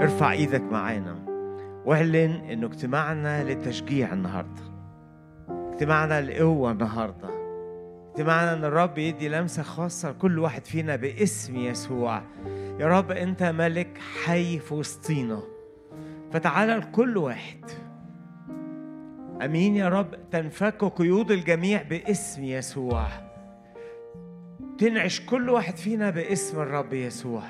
ارفع إيدك معانا. واعلن إنه اجتماعنا للتشجيع النهارده. اجتماعنا للقوة النهارده. اجتماعنا إن الرب يدي لمسة خاصة لكل واحد فينا باسم يسوع. يا رب أنت ملك حي في وسطينا فتعالى لكل واحد. آمين يا رب. تنفك قيود الجميع باسم يسوع. تنعش كل واحد فينا باسم الرب يسوع.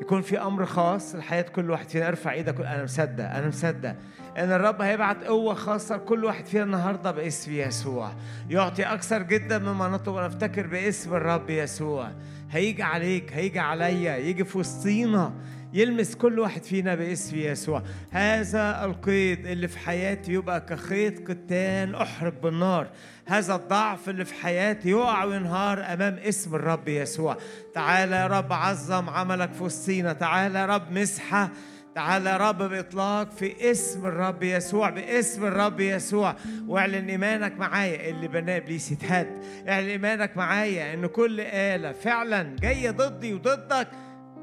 يكون في أمر خاص لحياه كل واحد فينا. ارفع إيدك أنا مصدق أنا مصدق إن الرب هيبعت قوة خاصة لكل واحد فينا النهارده باسم يسوع. يعطي أكثر جدا مما نطلب. ونفتكر باسم الرب يسوع. هيجي عليك هيجي عليا يجي في وسطينا يلمس كل واحد فينا باسم يسوع. هذا القيد اللي في حياتي يبقى كخيط قتان أحرق بالنار. هذا الضعف اللي في حياتي يقع وينهار أمام اسم الرب يسوع. تعالى يا رب عظم عملك في وسطينا تعالى يا رب مسحه. تعالى يا رب بإطلاق في اسم الرب يسوع باسم الرب يسوع. واعلن إيمانك معايا اللي بناه إبليس يتهد. اعلن إيمانك معايا إن كل آلة فعلا جاية ضدي وضدك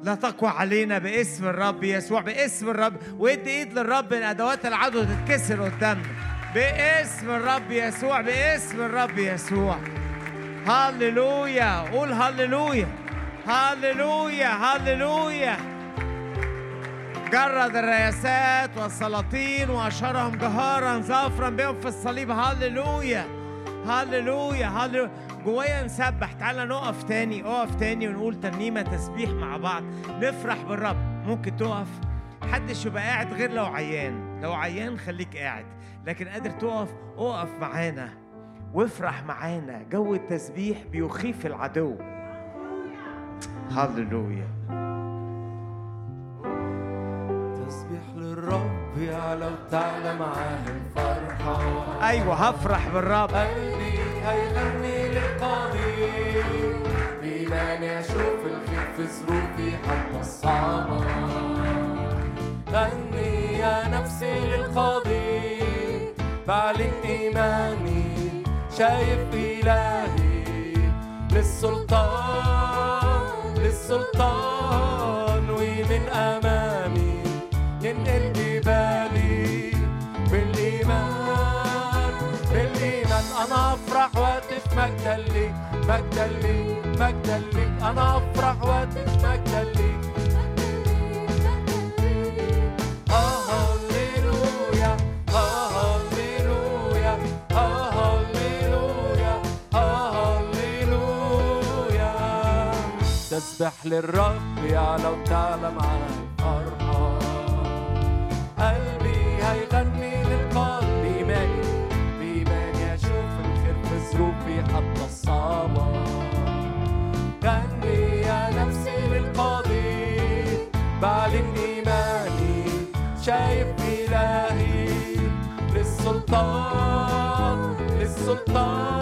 لا تقوى علينا باسم الرب يسوع باسم الرب. وإدي إيد للرب ان ادوات العدو تتكسر قدامنا. باسم الرب يسوع باسم الرب يسوع. هللويا قول هللويا. هللويا هللويا. جرد الرياسات والسلاطين واشرهم جهارا ظافرا بهم في الصليب. هللويا هللويا هللويا. جوايا نسبح. تعالى نقف تاني اقف تاني ونقول ترنيمة تسبيح مع بعض. نفرح بالرب. ممكن تقف؟ محدش يبقى قاعد غير لو عيان. لو عيان خليك قاعد. لكن قادر تقف اقف معانا وافرح معانا. جو التسبيح بيخيف العدو. هللويا. تسبيح للرب يعلى وتعلى معاه الفرحة أيوه هفرح بالرب. قلبي هيغني للقدير بإيماني أشوف الخير في ظروفي حتى الصعبة. غني يا نفسي للقدير بعلن إيماني شايف إلهي للسلطان للسلطان ومن أمامي ينقل جبالي بالإيمان بالإيمان. أنا أفرح وأتف مجدا ليك مجدا ليك مجدا ليك. أنا أفرح وأتف مجدا تسبح للرب يعلى وتعلى معاه الفرحة. قلبي هيغني للقلب. بإيماني بإيماني أشوف الخير في ظروفي حتى الصعبة غني يا نفسي للقدير بعلن إيماني شايف إلهي. للسلطان للسلطان.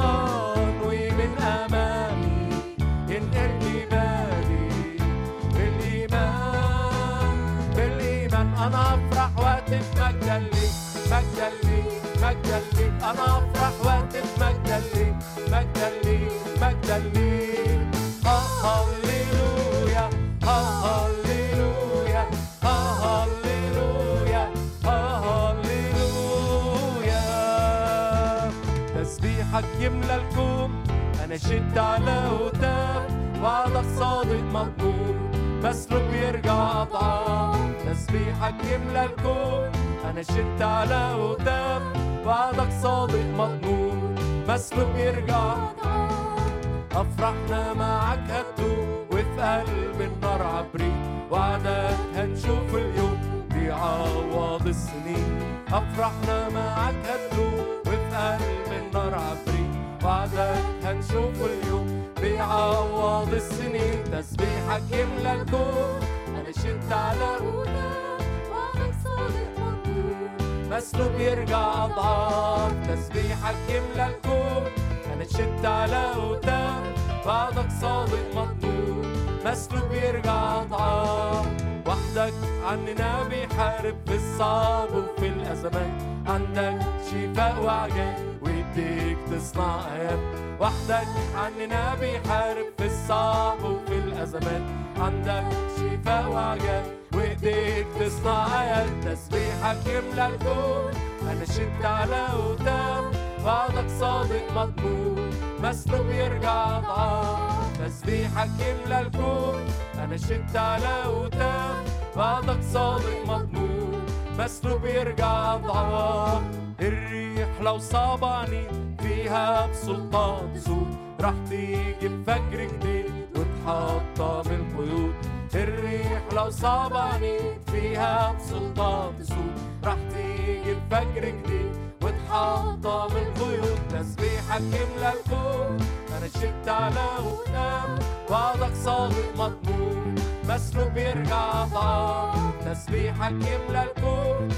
شد على هتاف وعدك صادق مضمون مسلوب يرجع أضعاف تسبيحك يملى الكون أنا شد على هتاف وعدك صادق مضمون مسلوب يرجع أفرحنا معك هتدوم وفي قلب النار عبريت وعدك هنشوف اليوم. بيعوض السنين. أفرحنا معك هتدوم وفي قلب النار عبريت وعدك هنشوف اليوم بيعوض السنين تسبيحك يملى الكون. أنا شدت على هداك وعدك صادق مضمون مسلوب يرجع أضعاف تسبيحك يملى الكون. أنا شدت على هداك بعدك صادق مطلوب مسلوب يرجع أضعاف وحدك عننا بيحارب في الصعب وفي الأزمات عندك شفاء وعجائب وإيديك تصنع آيات وحدك عننا بيحارب في الصعب وفي الأزمات. عندك شفاء وعجائب وإيديك بايديك تصنع آيات تسبيحك يملى الكون. أنا شدت على قدام بعدك صادق مضمون مسلوب يرجع ضعاف تسبيحك يملى الكون. أنا شدت على قدام بعدك صادق مضمون مسلوب يرجع ضعاف الريح لو صابعني فيها بسلطان سوق راح تيجي بفجر جديد وتحطم القيود الريح لو صابعني فيها بسلطان سوق راح تيجي بفجر جديد وتحطم القيود تسبيحك يملى الكون. أنا شدت على قدام وعدك صادق مضمون. مسلوب يرجع ضعاف تسبيحك يملى الكون.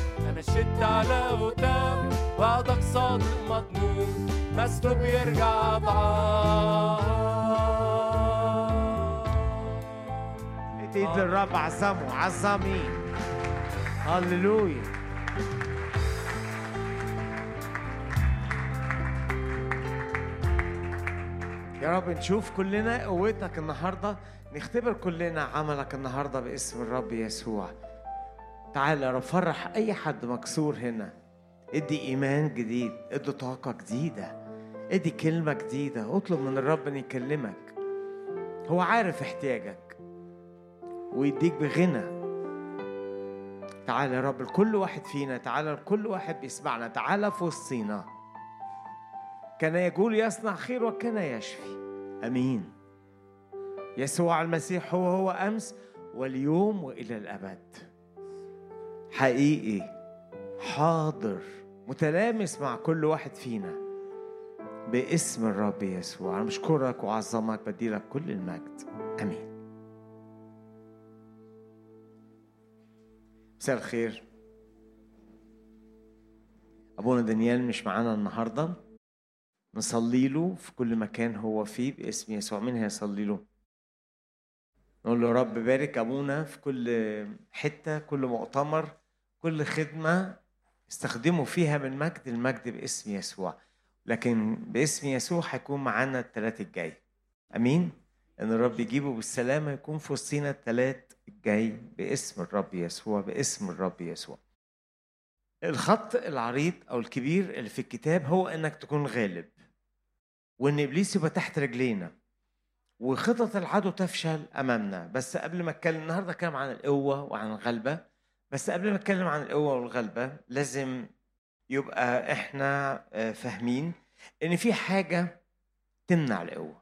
أنا شدت على قدام وعدك صادق مضمون مسلوب يرجع ضعاف ايد للرب عظمه عظمي هللويا يا رب نشوف كلنا قوتك النهارده نختبر كلنا عملك النهارده باسم الرب يسوع. تعال يا رب فرح أي حد مكسور هنا. ادي إيمان جديد ادي طاقة جديدة ادي كلمة جديدة. اطلب من الرب إن يكلمك. هو عارف احتياجك ويديك بغنى. تعال يا رب لكل واحد فينا تعال لكل واحد بيسمعنا. تعال في وسطينا. كان يقول يصنع خير وكان يشفي. آمين. يسوع المسيح هو هو أمس واليوم وإلى الأبد. حقيقي حاضر متلامس مع كل واحد فينا باسم الرب يسوع. أنا بشكرك وأعظمك بديلك كل المجد. آمين. مساء الخير. أبونا دانيال مش معانا النهارده. نصلي له في كل مكان هو فيه باسم يسوع. مين هيصلي له؟ نقول له رب بارك أبونا في كل حتة كل مؤتمر. كل خدمة استخدموا فيها من مجد المجد باسم يسوع. لكن باسم يسوع هيكون معانا الثلاث الجاي. أمين؟ إن الرب يجيبه بالسلامة يكون في وسطينا الثلاث الجاي باسم الرب يسوع باسم الرب يسوع. الخط العريض أو الكبير اللي في الكتاب هو إنك تكون غالب. وإن إبليس يبقى تحت رجلينا. وخطط العدو تفشل أمامنا. بس قبل ما أتكلم النهارده أتكلم عن القوة وعن الغلبة. بس قبل ما أتكلم عن القوة والغلبة لازم يبقى إحنا آه، فاهمين إن في حاجة تمنع القوة.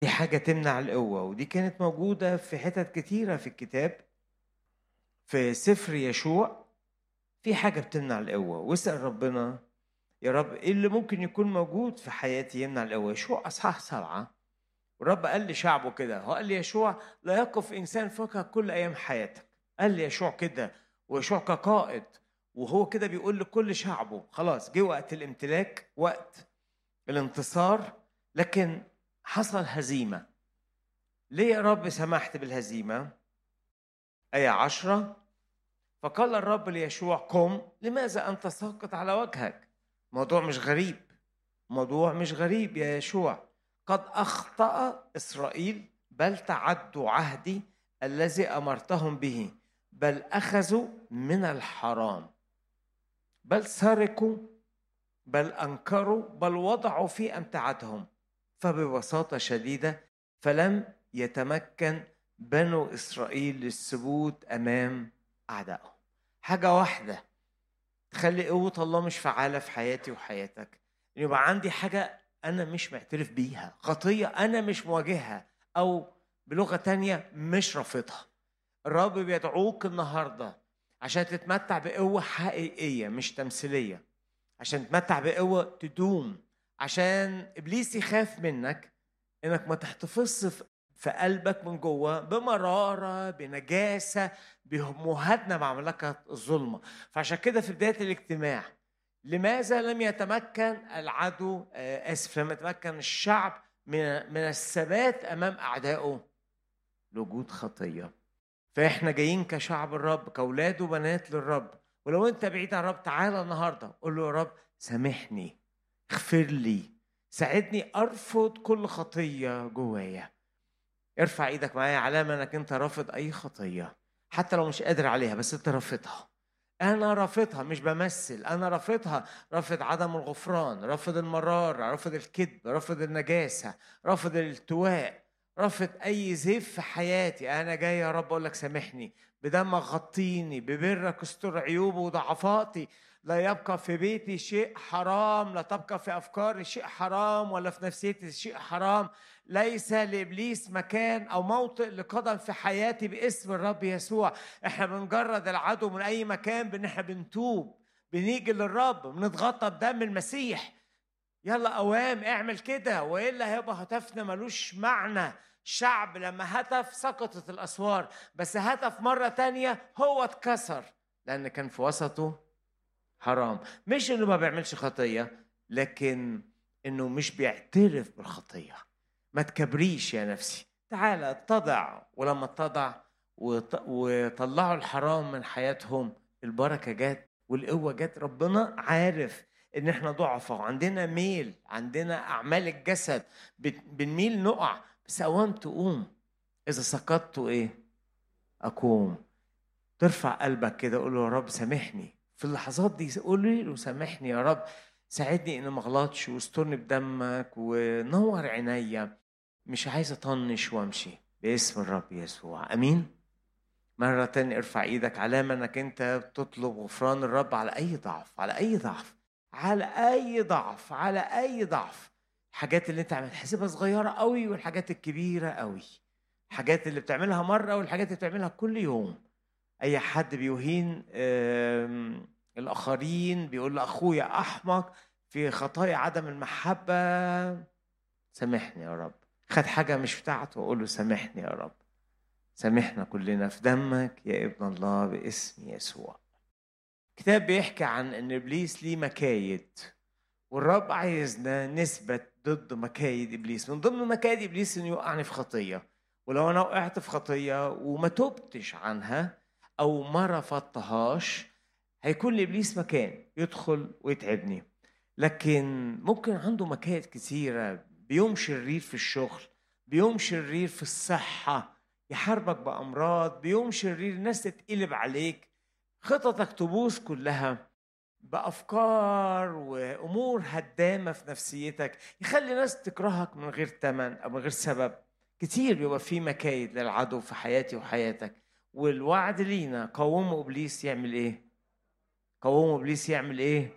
في حاجة تمنع القوة ودي كانت موجودة في حتت كتيرة في الكتاب. في سفر يشوع في حاجة بتمنع القوة. واسأل ربنا يا رب إيه اللي ممكن يكون موجود في حياتي يمنع القوة؟ يشوع أصحاح سبعة. والرب قال لشعبه كده هو قال لي يشوع لا يقف إنسان فوقك كل أيام حياتك. قال يشوع كده ويشوع كقائد وهو كده بيقول لكل شعبه خلاص جه وقت الامتلاك وقت الانتصار لكن حصل هزيمة. ليه يا رب سمحت بالهزيمة؟ آية عشرة فقال الرب ليشوع قم لماذا أنت ساقط على وجهك؟ موضوع مش غريب موضوع مش غريب يا يشوع. قد أخطأ إسرائيل بل تعدوا عهدي الذي أمرتهم به. بل أخذوا من الحرام. بل سرقوا بل أنكروا بل وضعوا في أمتعتهم. فببساطة شديدة فلم يتمكن بنو إسرائيل للثبوت أمام أعدائهم. حاجة واحدة تخلي قوة الله مش فعالة في حياتي وحياتك. يبقى عندي حاجة أنا مش معترف بيها خطية أنا مش مواجهها أو بلغة تانية مش رافضها. الرب بيدعوك النهاردة عشان تتمتع بقوة حقيقية مش تمثيلية. عشان تتمتع بقوة تدوم. عشان إبليس يخاف منك إنك ما تحتفظش في- قلبك من جوه بمرارة بنجاسة بمهادنة مع مملكة الظلمة. فعشان كده في بداية الاجتماع لماذا لم يتمكن العدو؟ آه، آسف لم يتمكن الشعب من الثبات أمام أعدائه؟ لوجود خطية. فإحنا جايين كشعب الرب كأولاد وبنات للرب. ولو أنت بعيد عن الرب تعالى النهاردة. قول له يا رب سامحني. اغفر لي. ساعدني أرفض كل خطية جوايا. ارفع إيدك معايا علامة انك انت رافض أي خطية حتى لو مش قادر عليها بس انت رافضها. أنا رافضها مش بمثل. أنا رافضها. رافض عدم الغفران رافض المرارة رافض الكذب رافض النجاسة رافض الالتواء. رافض أي زيف في حياتي. أنا جاي يا رب أقول لك سامحني. بدمك غطيني ببرك استر عيوبي وضعفاتي. لا يبقى في بيتي شيء حرام لا تبقى في أفكاري شيء حرام ولا في نفسيتي شيء حرام. ليس لإبليس مكان أو موطئ لقدم في حياتي باسم الرب يسوع. إحنا بنجرد العدو من أي مكان بإن إحنا بنتوب بنيجي للرب بنتغطى بدم المسيح. يلا أوام اعمل كده. وإلا هيبقى هتفنا ملوش معنى. شعب لما هتف سقطت الأسوار بس هتف مرة تانية هو اتكسر. لأن كان في وسطه حرام. مش إنه ما بيعملش خطية لكن إنه مش بيعترف بالخطية. ما تكبريش يا نفسي. تعالى اتضع ولما اتضع وطلعوا الحرام من حياتهم البركة جت والقوة جت ربنا عارف إن إحنا ضعفاء وعندنا ميل عندنا أعمال الجسد. بنميل نقع. بس أوام تقوم. إذا سقطت إيه؟ أقوم. ترفع قلبك كده قول له يا رب سامحني. في اللحظات دي قولي له سامحني يا رب. ساعدني اني ما أغلطش واسترني بدمك ونور عينيا. مش عايز أطنش وأمشي. باسم الرب يسوع. آمين. مرة تانية ارفع إيدك علامة إنك أنت بتطلب غفران الرب على أي ضعف على أي ضعف. على أي ضعف على أي ضعف. الحاجات اللي أنت عملت حسبها صغيرة قوي والحاجات الكبيرة قوي الحاجات اللي بتعملها مرة والحاجات اللي بتعملها كل يوم. أي حد بيهين الآخرين بيقول لاخويا أحمق في خطايا عدم المحبة. سامحني يا رب. خد حاجة مش بتاعته واقول له سامحني يا رب. سامحنا كلنا في دمك يا ابن الله باسم يسوع. كتاب بيحكي عن إن إبليس ليه مكايد والرب عايزنا نثبت ضد مكايد إبليس. من ضمن مكايد إبليس إنه يوقعني في خطية ولو أنا وقعت في خطية وما تبتش عنها أو ما رفضتهاش هيكون لإبليس مكان يدخل ويتعبني. لكن ممكن عنده مكايد كثيره بيوم شرير في الشغل بيوم شرير في الصحة يحاربك بأمراض بيوم شرير الناس تتقلب عليك. خططك تبوظ كلها بأفكار وأمور هدامة في نفسيتك يخلي ناس تكرهك من غير ثمن أو من غير سبب. كتير بيبقى في مكايد للعدو في حياتي وحياتك. والوعد لينا قوموا إبليس يعمل إيه؟ قوموا إبليس يعمل إيه؟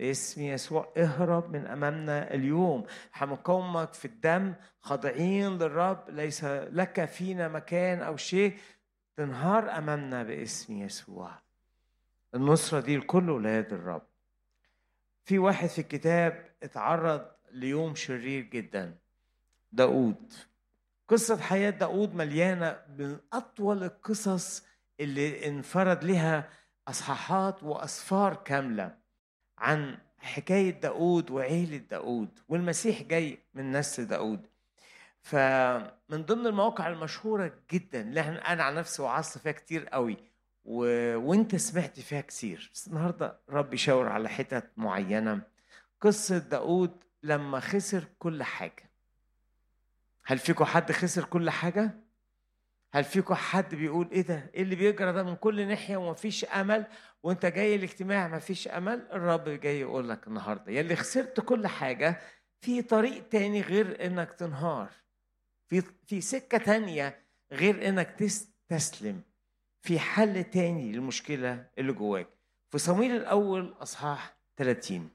اسم يسوع اهرب من أمامنا اليوم. هنقومك في الدم خاضعين للرب ليس لك فينا مكان أو شيء. تنهار أمامنا باسم يسوع. النصرة دي لكل ولاد الرب. في واحد في الكتاب اتعرض ليوم شرير جدا داود قصة حياة داود مليانة من أطول القصص اللي انفرد لها أصحاحات وأسفار كاملة عن حكاية داود وعيلة داود والمسيح جاي من نسل داود فمن ضمن المواقع المشهورة جدا اللي أنا عن نفسي وعظت فيها كتير قوي و... وانت سمعت فيها كتير بس النهاردة رب يشاور على حتت معينة قصة داود لما خسر كل حاجة هل فيكم حد خسر كل حاجة؟ هل فيكم حد بيقول إيه ده؟ إيه اللي بيجرى ده من كل ناحية ومفيش أمل وأنت جاي الاجتماع مفيش أمل؟ الرب جاي يقول لك النهاردة يلي خسرت كل حاجة في طريق تاني غير إنك تنهار. في في سكة تانية غير إنك تستسلم. في حل تاني للمشكلة اللي جواك. في صمويل الأول أصحاح 30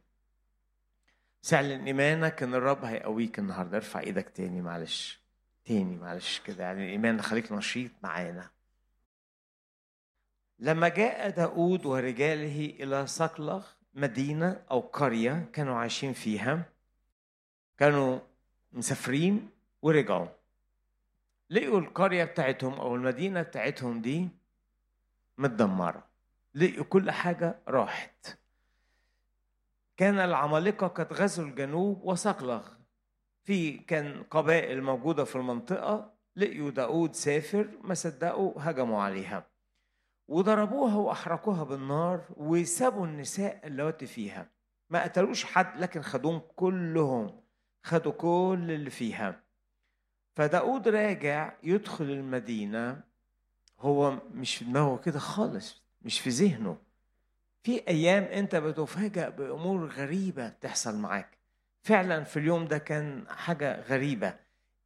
سعلن ايمانك ان الرب هيقويك النهارده ارفع إيدك تاني معلش. تاني معلش كده. يعني الإيمان خليك نشيط معانا. لما جاء داود ورجاله إلى صقلغ مدينة أو قرية كانوا عايشين فيها كانوا مسافرين ورجعوا. لقوا القرية بتاعتهم أو المدينة بتاعتهم دي متدمرة. كل حاجة راحت. كان العمالقة قد غزوا الجنوب وصقلغ. في كان قبائل موجودة في المنطقة لقيوا داود سافر ما صدقوا هجموا عليها. وضربوها وأحرقوها بالنار وسابوا النساء اللواتي فيها. ما قتلوش حد لكن خدوهم كلهم. خدوا كل اللي فيها. فداود راجع يدخل المدينة. هو مش في دماغه كده خالص مش في ذهنه. في أيام أنت بتفاجأ بأمور غريبة بتحصل معاك. فعلا في اليوم ده كان حاجة غريبة.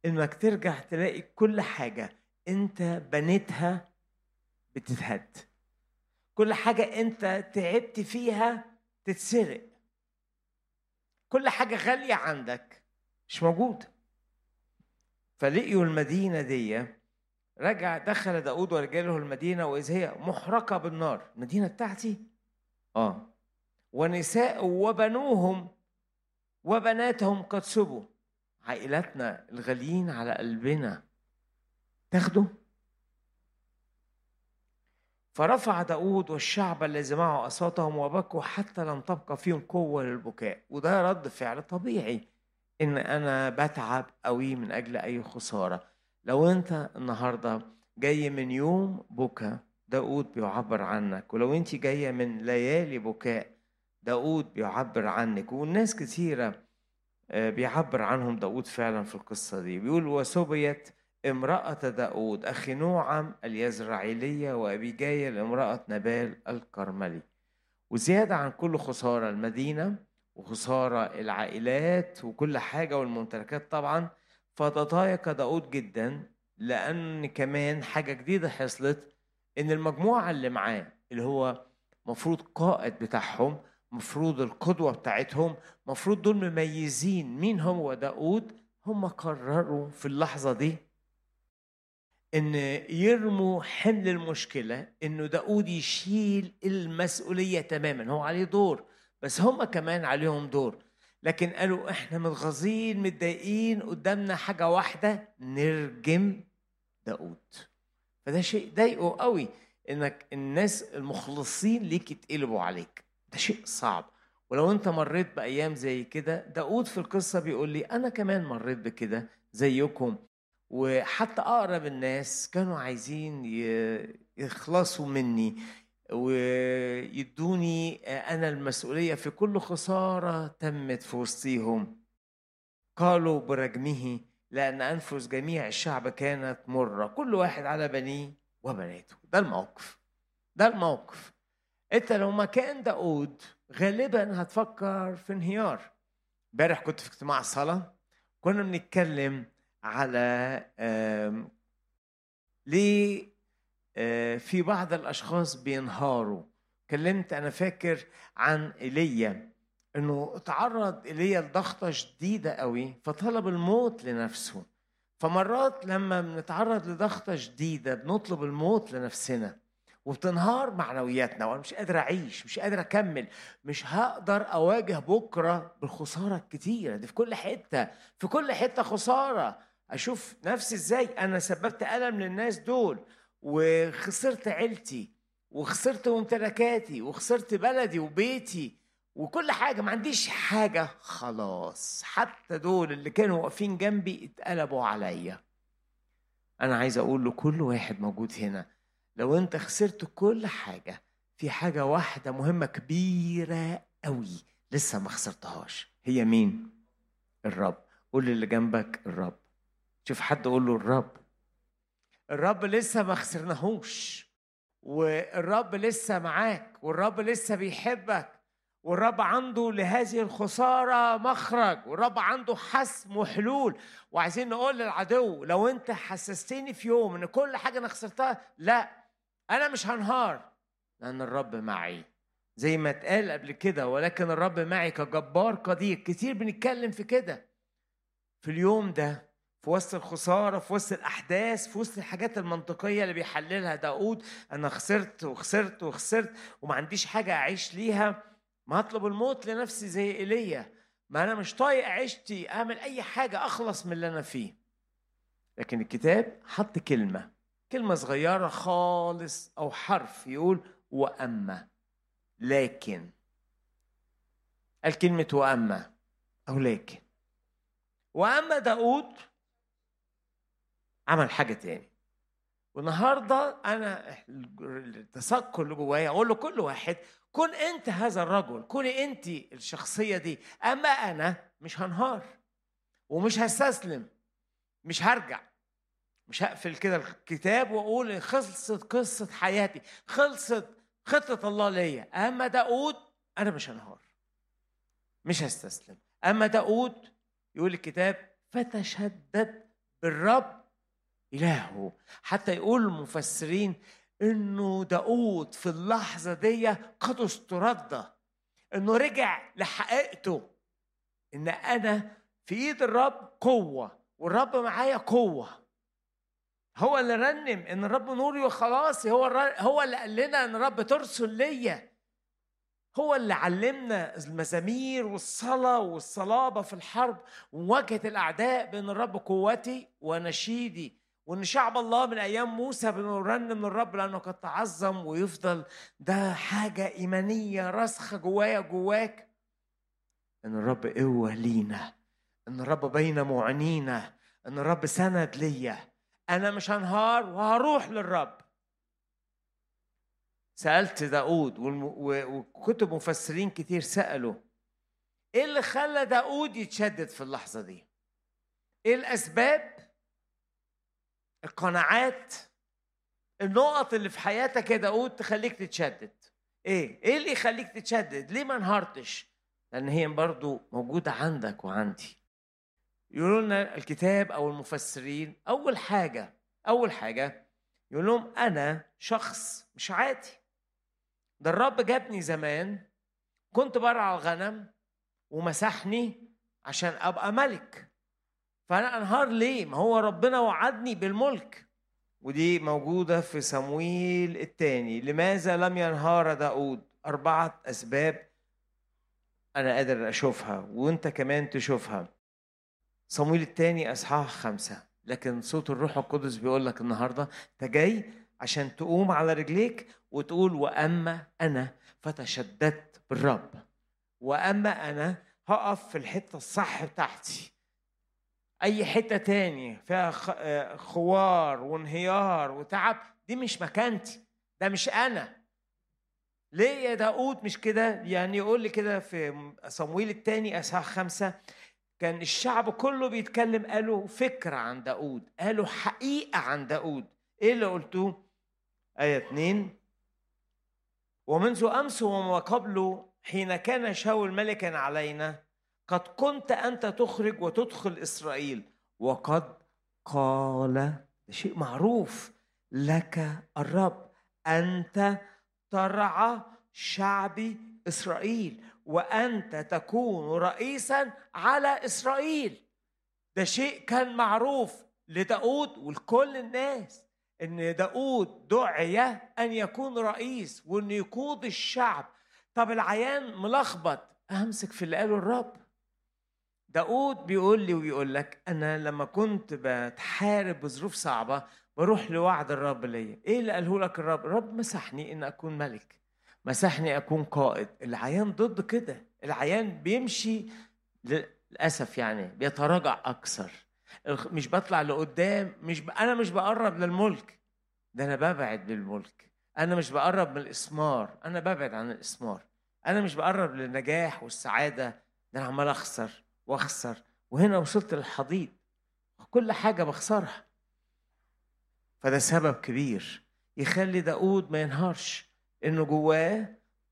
إنك ترجع تلاقي كل حاجة أنت بنيتها بتتهد. كل حاجة أنت تعبت فيها تتسرق. كل حاجة غالية عندك مش موجوده فلقيوا المدينة دي رجع دخل داود ورجاله المدينة وإذ هي محرقة بالنار. المدينة بتاعتي؟ آه. ونساء وبنوهم وبناتهم قد سبوا. عائلاتنا الغاليين على قلبنا. تاخده فرفع داود والشعب الذي معه أصواتهم وبكوا حتى لم تبقى فيهم قوة للبكاء. وده رد فعل طبيعي إن أنا بتعب قوي من أجل أي خسارة. لو أنت النهاردة جاي من يوم بكى داود بيعبر عنك. ولو أنت جاية من ليالي بكاء داود بيعبر عنك. والناس كثيرة آه، بيعبر عنهم داود فعلا في القصة دي. بيقول وسبيت امرأة داود أخي نوعم اليزرعيلية وأبيجايل امرأة نبال الكرملي. وزيادة عن كل خسارة المدينة وخسارة العائلات وكل حاجة والممتلكات طبعا فتضايق داود جدا لأن كمان حاجة جديدة حصلت إن المجموعة اللي معاه اللي هو مفروض قائد بتاعهم مفروض القدوة بتاعتهم مفروض دول مميزين مين هو داود هم قرروا في اللحظة دي إن يرموا حمل المشكلة انه داود يشيل المسؤولية تماما هو عليه دور بس هم كمان عليهم دور. لكن قالوا إحنا متغاظين متضايقين قدامنا حاجة واحدة نرجم داود فده شيء ضايقه قوي إنك الناس المخلصين ليك يتقلبوا عليك. ده شيء صعب. ولو أنت مريت بأيام زي كده داود في القصة بيقول لي أنا كمان مريت بكده زيكم. وحتى أقرب الناس كانوا عايزين يخلصوا مني. ويدوني أنا المسؤولية في كل خسارة تمت في وسطيهم. قالوا برجمه لأن أنفس جميع الشعب كانت مرة كل واحد على بنيه وبناته. ده الموقف ده الموقف. أنت لو مكان داود غالبا هتفكر في انهيار. امبارح كنت في اجتماع الصلاه كنا بنتكلم على ليه آه، في بعض الأشخاص بينهاروا. كلمت أنا فاكر عن إيليا إنه تعرض إيليا لضغطة شديدة قوي فطلب الموت لنفسه. فمرات لما بنتعرض لضغطة شديدة بنطلب الموت لنفسنا وبتنهار معنوياتنا وأنا مش قادر أعيش مش قادر أكمل مش هقدر أواجه بكرة بالخسارة الكتيرة دي في كل حتة في كل حتة خسارة. أشوف نفسي إزاي؟ أنا سببت ألم للناس دول. وخسرت عيلتي وخسرت ممتلكاتي وخسرت بلدي وبيتي وكل حاجة. ما عنديش حاجة خلاص. حتى دول اللي كانوا واقفين جنبي اتقلبوا عليا. أنا عايز أقول لكل واحد موجود هنا لو أنت خسرت كل حاجة في حاجة واحدة مهمة كبيرة قوي لسه ما خسرتهاش هي مين؟ الرب. قول اللي جنبك الرب. شوف حد قول له الرب. الرب لسه ما خسرناهوش والرب لسه معاك والرب لسه بيحبك والرب عنده لهذه الخسارة مخرج والرب عنده حسم وحلول. وعايزين نقول للعدو لو انت حسستني في يوم ان كل حاجة أنا خسرتها لا أنا مش هنهار لأن الرب معي. زي ما اتقال قبل كده ولكن الرب معي كجبار قدير. كتير بنتكلم في كده. في اليوم ده في وسط الخسارة في وسط الأحداث في وسط الحاجات المنطقية اللي بيحللها داود أنا خسرت وخسرت وخسرت وما عنديش حاجة أعيش ليها ما أطلب الموت لنفسي زي إيليا. ما أنا مش طايق عيشتي أعمل أي حاجة أخلص من اللي أنا فيه. لكن الكتاب حط كلمة كلمة صغيرة خالص أو حرف يقول وأما. لكن قال كلمة وأما أو لكن. وأما داود عمل حاجة تاني. والنهاردة أنا التذكر اللي جوايا أقول لكل واحد كن أنت هذا الرجل كوني أنت الشخصية دي أما أنا مش هنهار ومش هستسلم مش هرجع. مش هقفل كده الكتاب وأقول خلصت قصة حياتي خلصت خطة الله ليا. أما داود أنا مش هنهار مش هستسلم. أما داود يقول الكتاب فتشدد بالرب إلهه. حتى يقول المفسرين إنه داود في اللحظة دي قد استرد إنه رجع لحقيقته إن أنا في إيد الرب قوة والرب معايا قوة. هو اللي رنم إن الرب نوري وخلاصي هو هو اللي قال لنا إن الرب ترسل ليا. هو اللي علمنا المزامير والصلاة والصلابة في الحرب ومواجهة الأعداء بأن الرب قوتي ونشيدي. وإن شعب الله من أيام موسى بنرنم من الرب لأنه قد تعظم ويفضل ده حاجة إيمانية راسخة جوايا جواك. إن الرب قوة لينا إن الرب بين معانينا إن الرب سند ليا. أنا مش هنهار وهروح للرب. سألت داود وكتب مفسرين كتير سألوا إيه اللي خلى داود يتشدد في اللحظة دي؟ إيه الأسباب؟ القناعات النقط اللي في حياتك يا داود تخليك تتشدد. إيه؟ إيه اللي يخليك تتشدد؟ ليه ما انهارتش؟ لأن هي برضو موجودة عندك وعندي. يقولوا لنا الكتاب أو المفسرين أول حاجة أول حاجة يقول لهم أنا شخص مش عادي. ده الرب جابني زمان كنت برعى الغنم ومسحني عشان أبقى ملك. فأنا أنهار ليه؟ ما هو ربنا وعدني بالملك. ودي موجودة في صمويل الثاني لماذا لم ينهار داود؟ أربعة أسباب أنا قادر أشوفها وأنت كمان تشوفها. صمويل الثاني أصحاح خمسة. لكن صوت الروح القدس بيقول لك النهاردة أنت جاي عشان تقوم على رجليك وتقول وأما أنا فتشددت بالرب. وأما أنا هقف في الحتة الصح بتاعتي. أي حتة تاني فيها آه، خوار وانهيار وتعب دي مش مكانتي ده مش أنا. ليه يا داود مش كده؟ يعني يقول لي كده في صمويل الثاني أصحاح خمسة كان الشعب كله بيتكلم قالوا فكرة عن داود قالوا حقيقة عن داود إيه اللي قلتوه؟ آية اتنين. ومنذ أمس وما قبله حين كان شاول ملكا علينا قد كنت أنت تخرج وتدخل إسرائيل وقد قال شيء معروف لك الرب أنت ترعى شعبي إسرائيل وأنت تكون رئيسا على إسرائيل. ده شيء كان معروف لداود ولكل الناس إن داود دعي أن يكون رئيس وان يقود الشعب. طب العيان ملخبط أمسك في اللي قاله الرب. داود بيقول لي ويقول لك أنا لما كنت بتحارب بظروف صعبة بروح لوعد الرب ليا. إيه اللي قاله لك الرب؟ الرب مسحني إن أكون ملك مسحني أكون قائد. العيان ضد كده العيان بيمشي للأسف يعني بيتراجع أكثر. مش بطلع لقدام مش ب... أنا مش بقرب للملك. ده أنا ببعد للملك. أنا مش بقرب من الإسمار. أنا ببعد عن الإسمار. أنا مش بقرب للنجاح والسعادة. ده أنا عمال أخسر. واخسر. وهنا وصلت للحضيض. كل حاجة بخسرها. فده سبب كبير يخلي داود ما ينهارش إنه جواه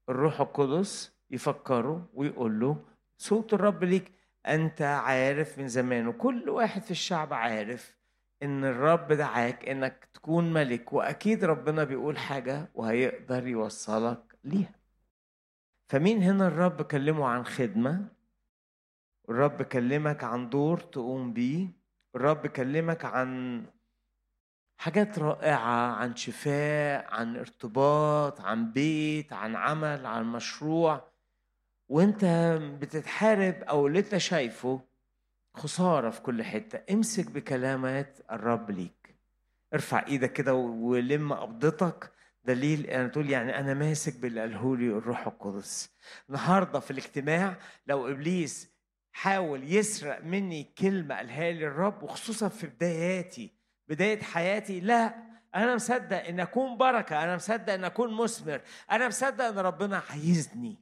الروح القدس يفكره ويقول له صوت الرب ليك. أنت عارف من زمان وكل واحد في الشعب عارف إن الرب دعاك إنك تكون ملك وأكيد ربنا بيقول حاجة وهيقدر يوصلك ليها. فمين هنا الرب كلمه عن خدمة؟ الرب كلمك عن دور تقوم بيه الرب كلمك عن حاجات رائعة عن شفاء عن ارتباط عن بيت عن عمل عن مشروع. وانت بتتحارب أو اللي انت شايفه خسارة في كل حتة. امسك بكلامات الرب ليك. ارفع إيدك كده ولم قبضتك دليل أنا تقول يعني أنا ماسك باللي قاله لي الروح القدس. النهارده في الاجتماع لو إبليس حاول يسرق مني كلمة قالها لي الرب وخصوصا في بداياتي بداية حياتي لا أنا مصدق إن أكون بركة أنا مصدق إن أكون مثمر أنا مصدق إن ربنا عايزني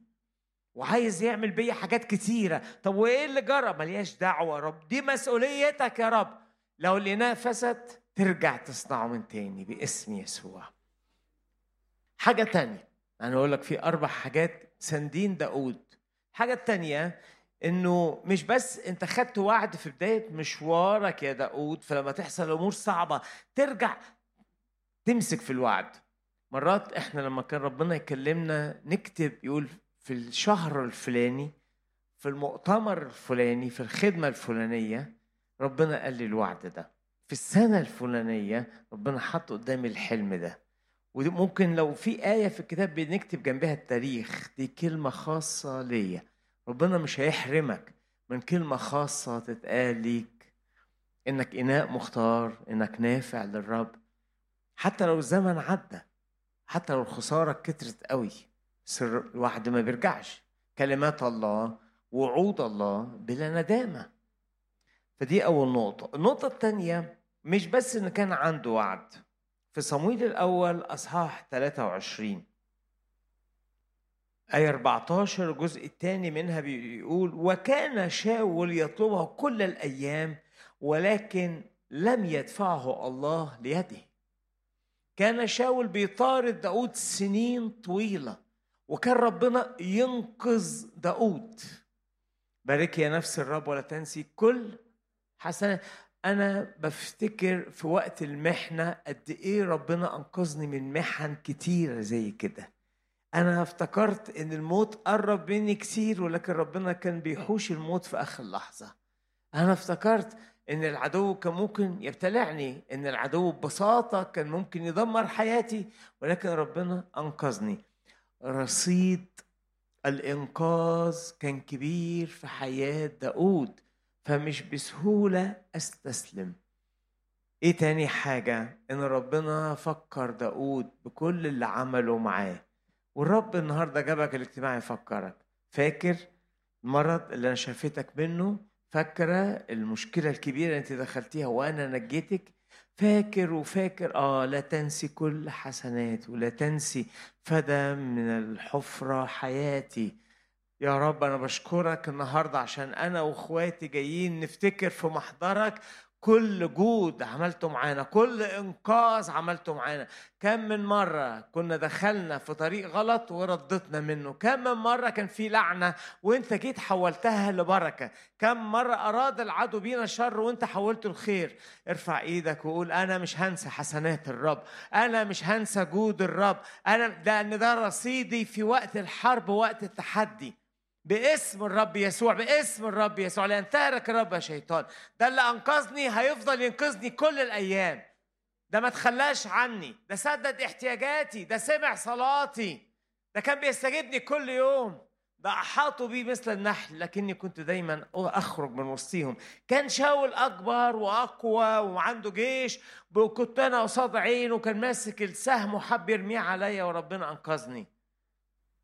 وعايز يعمل بيا حاجات كتيرة. طب وإيه اللي جرى؟ ملياش دعوة يا رب دي مسؤوليتك يا رب. لو اللي نفست ترجع تصنعه من تاني باسم يسوع. حاجة تانية أنا أقول لك في أربع حاجات ساندين داود الحاجة التانية إنه مش بس أنت خدت وعد في بداية مشوارك يا داود فلما تحصل أمور صعبة ترجع تمسك في الوعد. مرات إحنا لما كان ربنا يكلمنا نكتب يقول في الشهر الفلاني في المؤتمر الفلاني في الخدمة الفلانية ربنا قال لي الوعد ده. في السنة الفلانية ربنا حط قدامي الحلم ده. وممكن لو في آية في الكتاب بنكتب جنبها التاريخ دي كلمة خاصة ليا. ربنا مش هيحرمك من كلمة خاصة تتقال ليك. إنك إناء مختار إنك نافع للرب. حتى لو الزمن عدى حتى لو الخسارة كترت قوي بس الواحد ما بيرجعش. كلمات الله وعود الله بلا ندامة. فدي أول نقطة. النقطة الثانية مش بس إن كان عنده وعد. في صمويل الأول أصحاح 23 آية 14 الجزء الثاني منها بيقول وكان شاول يطلبه كل الأيام ولكن لم يدفعه الله ليده. كان شاول بيطارد داود سنين طويلة وكان ربنا ينقذ داود. بارك يا نفس الرب ولا تنسي كل حسنة. أنا بفتكر في وقت المحنة قد إيه ربنا أنقذني من محن كتيرة زي كده. أنا افتكرت إن الموت قرب مني كتير ولكن ربنا كان بيحوش الموت في آخر لحظة. أنا افتكرت إن العدو كان ممكن يبتلعني إن العدو ببساطة كان ممكن يدمر حياتي ولكن ربنا أنقذني. رصيد الإنقاذ كان كبير في حياة داود فمش بسهولة أستسلم. إيه تاني حاجة؟ إن ربنا فكر داود بكل اللي عمله معاه. والرب النهارده جابك الاجتماع يفكرك. فاكر المرض اللي أنا شافتك منه؟ فاكرة المشكلة الكبيرة اللي أنت دخلتيها وأنا نجيتك؟ فاكر وفاكر. آه لا تنسي كل حسنات ولا تنسي فدا من الحفرة حياتي. يا رب أنا بشكرك النهارده عشان أنا وإخواتي جايين نفتكر في محضرك كل جود عملته معانا كل إنقاذ عملته معانا. كم من مرة كنا دخلنا في طريق غلط وردتنا منه. كم من مرة كان في لعنة وانت جيت حولتها لبركة. كم مرة أراد العدو بينا شر وانت حولته الخير ارفع إيدك وقول أنا مش هنسى حسنات الرب. أنا مش هنسى جود الرب. أنا لأن ده رصيدي في وقت الحرب ووقت التحدي. باسم الرب يسوع باسم الرب يسوع. لأن تارك الرب يا شيطان. ده اللي أنقذني هيفضل ينقذني كل الأيام. ده ما تخلاش عني. ده سدد احتياجاتي. ده سمع صلاتي. ده كان بيستجيبني كل يوم. ده أحاطوا بي مثل النحل. لكني كنت دايما أخرج من وسطهم كان شاول أكبر وأقوى وعنده جيش وكنت أنا قصاد عينه وكان ماسك السهم وحب يرميه عليا وربنا أنقذني.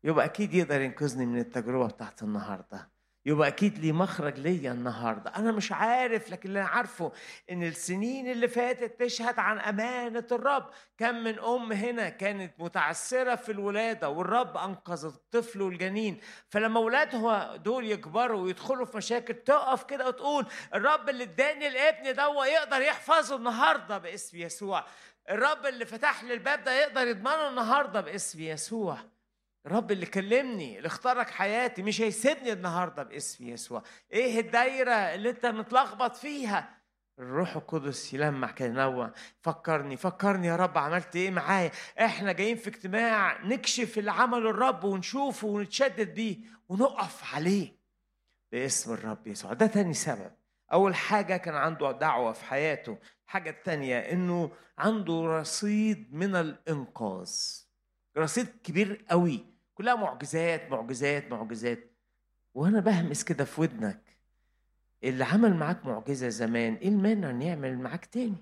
يبقى أكيد يقدر ينقذني من التجربة بتاعت النهارده. يبقى أكيد لي مخرج ليا النهارده. أنا مش عارف لكن اللي أنا عارفه إن السنين اللي فاتت تشهد عن أمانة الرب. كم من أم هنا كانت متعسرة في الولادة والرب أنقذ الطفل والجنين. فلما أولادها دول يكبروا ويدخلوا في مشاكل تقف كده وتقول الرب اللي اداني الابن ده يقدر يحفظه النهارده باسم يسوع. الرب اللي فتح لي الباب ده يقدر يضمنه النهارده باسم يسوع. الرب اللي كلمني اللي اختارك حياتي مش هيسيبني النهارده باسم يسوع. إيه الدايرة اللي انت متلخبط فيها؟ الروح القدس يلمح كده ينوع. فكرني فكرني يا رب عملت إيه معايا؟ إحنا جايين في اجتماع نكشف اللي عمله الرب ونشوفه ونتشدد بيه ونقف عليه باسم الرب يسوع. ده تاني سبب. أول حاجة كان عنده دعوة في حياته. الحاجة الثانية إنه عنده رصيد من الإنقاذ. رصيد كبير قوي. كلها معجزات معجزات معجزات. وأنا بهمس كده في ودنك اللي عمل معاك معجزة زمان إيه المانع ان يعمل معاك تاني؟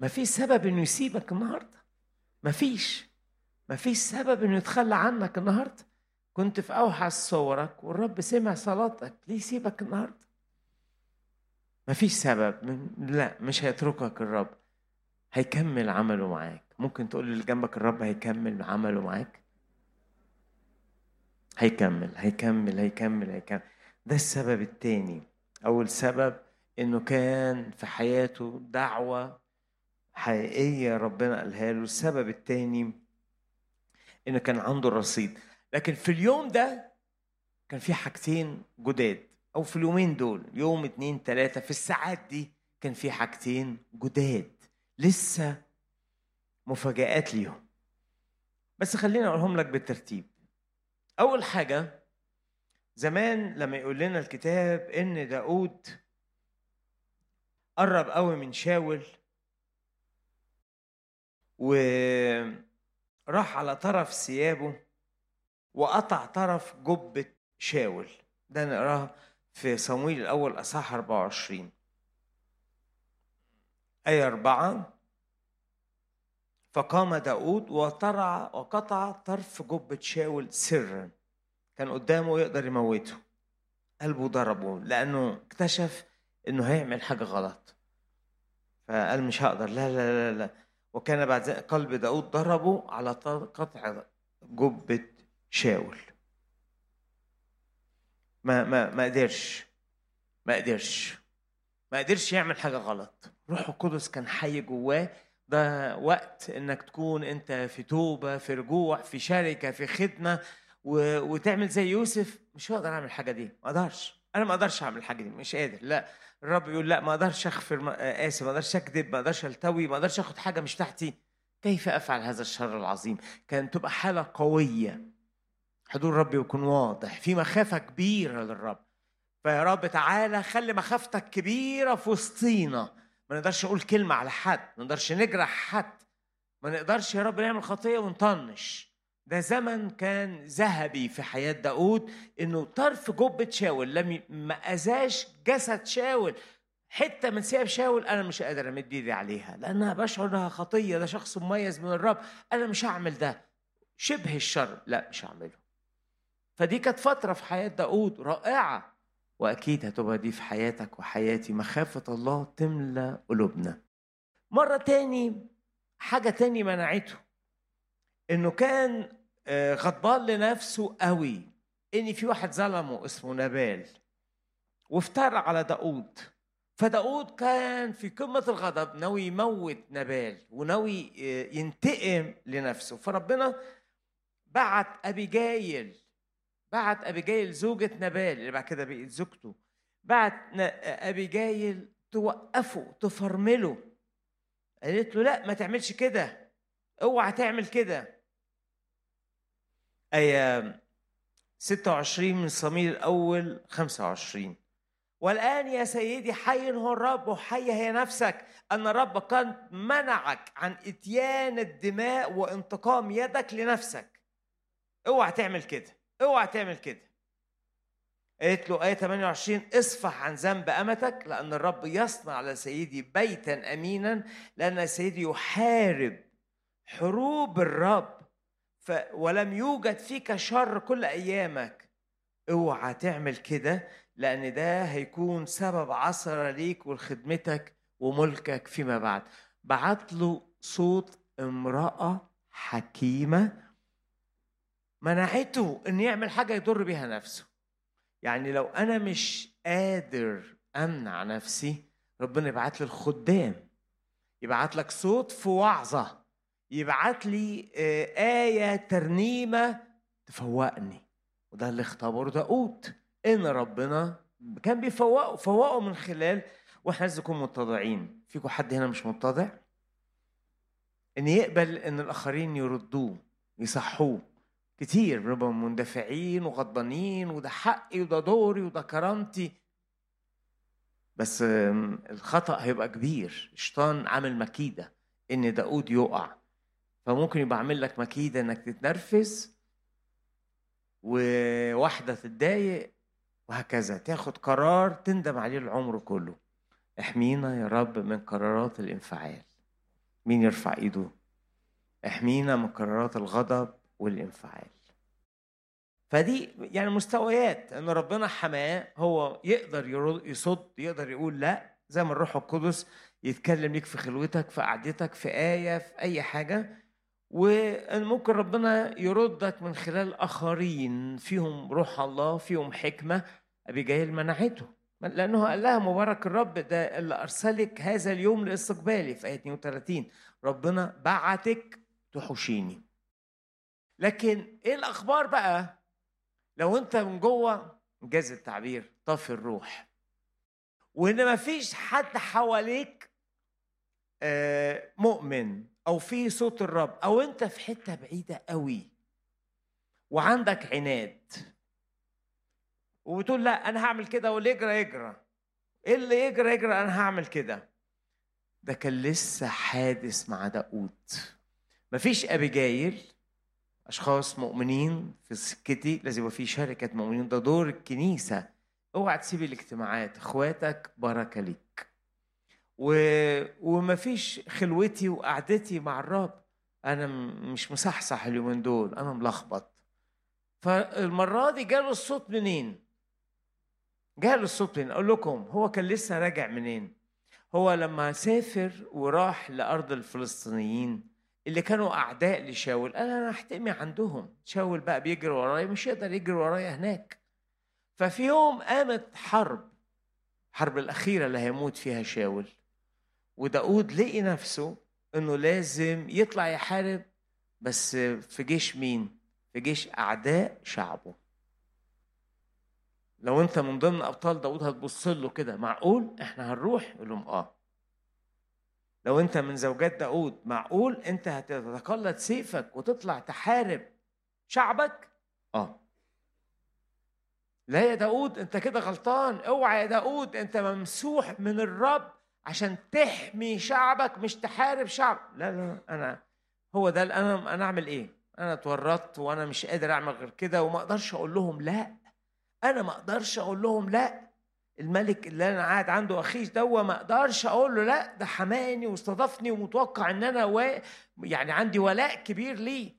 مفيش سبب إنه يسيبك النهارده. مفيش مفيش سبب إنه يتخلى عنك النهارده. كنت في أوحش صورك والرب سمع صلاتك ليه يسيبك النهارده؟ مفيش سبب من لا مش هيتركك الرب. هيكمل عمله معاك. ممكن تقول اللي جنبك الرب هيكمل عمله معاك؟ هيكمل هيكمل هيكمل هيكمل. ده السبب التاني. أول سبب إنه كان في حياته دعوة حقيقية ربنا قالها له. السبب التاني إنه كان عنده رصيد لكن في اليوم ده كان في حاجتين جداد أو في اليومين دول يوم اتنين تلاتة في الساعات دي كان في حاجتين جداد. لسه مفاجآت ليهم. بس خليني أقولهم لك بالترتيب. أول حاجة زمان لما يقول لنا الكتاب إن داود قرب قوي من شاول وراح على طرف ثيابه وقطع طرف جبة شاول. ده نقراه في صمويل الأول أصحاح 24 آية أربعة فقام داود وطرع وقطع طرف جبة شاول سرا. كان قدامه يقدر يموته. قلبه ضربه لأنه اكتشف إنه هيعمل حاجة غلط. فقال مش هقدر. لا لا لا لا. وكان بعد ذلك قلب داود ضربه على قطع جبة شاول. ما ما ما قدرش. ما قدرش. ما قدرش يعمل حاجة غلط. روح القدس كان حي جواه. ده وقت إنك تكون أنت في توبة في رجوع في شركة في خدمة و... وتعمل زي يوسف مش هقدر أعمل الحاجة دي ما أقدرش. أنا ما أقدرش أعمل الحاجة دي مش قادر. لا الرب يقول لا ما أقدرش اغفر. آسف ما أقدرش أكذب ما أقدرش ألتوي ما أقدرش أخد حاجة مش تحتي. كيف أفعل هذا الشر العظيم؟ كانت تبقى حالة قوية. حضور الرب يكون واضح. في مخافة كبيرة للرب. فيا رب تعالى خلي مخافتك كبيرة في وسطينا. ما نقدرش نقول كلمة على حد ما نقدرش نجرح حد. ما نقدرش يا رب نعمل خطية ونطنش. ده زمن كان ذهبي في حياة داود إنه طرف جبة شاول لم. ما أذاش جسد شاول. حتة من ثياب شاول أنا مش قادر أمد إيدي عليها لأنها بشعر انها خطية. ده شخص مميز من الرب. أنا مش هعمل ده. شبه الشر. لا مش هعمله. فدي كانت فترة في حياة داود رائعة. وأكيد هتبقى دي في حياتك وحياتي. مخافة الله تملى قلوبنا. مرة تاني حاجة تاني منعته. إنه كان غضبان لنفسه قوي. إن في واحد ظلمه اسمه نبال وافترى على داود فداود كان في قمة الغضب ناوي يموت نبال وناوي ينتقم لنفسه. فربنا بعت أبيجايل بعت أبيجايل زوجة نبال اللي بعد كده بقت زوجته. بعت أبيجايل توقفه تفرمله. قالت له لا ما تعملش كده. اوعى تعمل كده. آية 26 من صميل الأول 25 والآن يا سيدي حي هو الرب وحي هي نفسك. أن الرب قد منعك عن إتيان الدماء وانتقام يدك لنفسك. اوعى تعمل كده. اوعى تعمل كده. قالت له آية 28 اصفح عن ذنب أمتك لأن الرب يصنع لسيدي بيتا أمينا لأن سيدي يحارب حروب الرب. ف ولم يوجد فيك شر كل أيامك. اوعى تعمل كده لأن ده هيكون سبب عثرة ليك ولخدمتك وملكك فيما بعد. بعت له صوت امرأة حكيمة منعته إن يعمل حاجة يضر بيها نفسه. يعني لو أنا مش قادر أمنع نفسي ربنا يبعت لي الخدام يبعت لك صوت في وعظة يبعت لي آية ترنيمة تفوقني. وده اللي اختبره داود إن ربنا كان بيفوقه فوقه من خلال وإحنا لازم نكون متضعين فيكم حد هنا مش متضع إن يقبل إن الآخرين يردوه يصحوه. كتير بنبقى مندفعين وغضبانين وده حقي وده دوري وده كرامتي. بس الخطأ هيبقى كبير. الشيطان عامل مكيدة إن داود يقع. فممكن يبقى عامل لك مكيدة إنك تتنرفز وواحدة تتضايق وهكذا. تاخد قرار تندم عليه العمر كله. احمينا يا رب من قرارات الانفعال. مين يرفع إيده؟ احمينا من قرارات الغضب والانفعال. فدي يعني مستويات إن ربنا حماه هو يقدر يصد يقدر يقول لأ زي ما الروح القدس يتكلم ليك في خلوتك في قعدتك في آية في أي حاجة. وممكن ربنا يردك من خلال آخرين فيهم روح الله فيهم حكمة أبيجايل منعته. لأنه قال لها مبارك الرب ده اللي أرسلك هذا اليوم لاستقبالي في آية 32 ربنا بعتك تحوشيني. لكن إيه الأخبار بقى؟ لو أنت من جوه جاز التعبير طافي الروح. وإن مفيش حد حواليك آه، مؤمن أو في صوت الرب أو أنت في حتة بعيدة قوي وعندك عناد وبتقول لا أنا هعمل كده واللي يجرى يجرى إيه اللي يجرى يجرى أنا هعمل كده. ده كان لسه حادث مع داود مفيش أبيجايل أشخاص مؤمنين في سكتي لازم يبقى في شركة مؤمنين ده دور الكنيسة. أوعى تسيب الاجتماعات. إخواتك بركه ليك. و... ومفيش خلوتي وقعدتي مع الرب. أنا مش مصحصح اليومين دول. أنا ملخبط. فالمرة دي جاله الصوت منين؟ جاله الصوت منين؟ أقول لكم هو كان لسه راجع منين؟ هو لما سافر وراح لأرض الفلسطينيين. اللي كانوا أعداء لشاول قال أنا هحتمي عندهم. شاول بقى بيجري ورايا مش يقدر يجري ورايا هناك. ففي يوم قامت حرب الحرب الأخيرة اللي هيموت فيها شاول وداود لقي نفسه إنه لازم يطلع يحارب بس في جيش مين؟ في جيش أعداء شعبه. لو أنت من ضمن أبطال داود هتبص له كده معقول؟ إحنا هنروح؟ يقول لهم آه. لو انت من زوجات داود معقول انت هتتقلد سيفك وتطلع تحارب شعبك؟ آه. لا يا داود انت كده غلطان. اوعى يا داود انت ممسوح من الرب عشان تحمي شعبك مش تحارب شعب. لا لا أنا هو ده أنا أنا أعمل إيه؟ أنا اتورطت وأنا مش قادر أعمل غير كده وما أقدرش أقول لهم لا. أنا ما أقدرش أقول لهم لا. الملك اللي أنا قاعد عنده أخيش دوا ما أقدرش أقول له لأ ده حماني واستضافني ومتوقع إن أنا و... يعني عندي ولاء كبير ليه.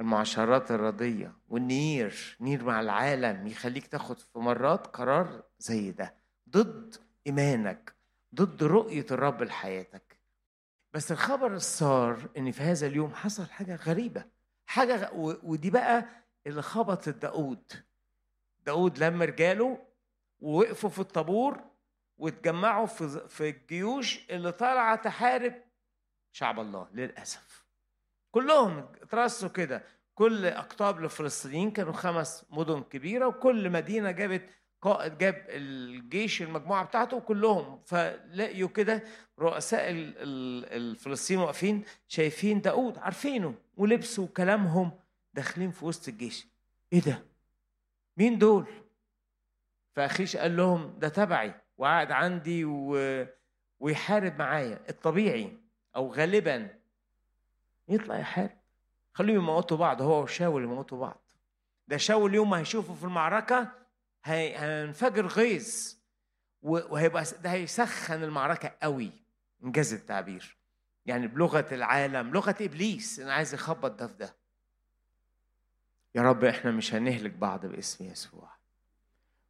المعاشرات الرضية والنير نير مع العالم يخليك تاخد في مرات قرار زي ده ضد إيمانك ضد رؤية الرب لحياتك. بس الخبر السار إن في هذا اليوم حصل حاجة غريبة حاجة ودي بقى اللي خبطت داود داود لم رجاله ووقفوا في الطابور واتجمعوا في في الجيوش اللي طالعة تحارب شعب الله للأسف. كلهم اترصوا كده. كل أقطاب الفلسطينيين كانوا خمس مدن كبيرة وكل مدينة جابت قائد جاب الجيش المجموعة بتاعته كلهم فلقيوا كده رؤساء الفلسطينيين واقفين شايفين داود عارفينه ولبسوا كلامهم داخلين في وسط الجيش. إيه ده؟ مين دول؟ فأخيش قال لهم ده تبعي وقعد عندي و... ويحارب معايا. الطبيعي أو غالبا يطلع يحارب. خليهم يموتوا بعض هو وشاول يموتوا بعض. ده شاول يوم ما هيشوفه في المعركة هينفجر غيظ وهيبقى ده هيسخن المعركة قوي. إنجاز التعبير. يعني بلغة العالم لغة إبليس أنا عايز يخبط ده في ده. يا رب إحنا مش هنهلك بعض باسم يسوع.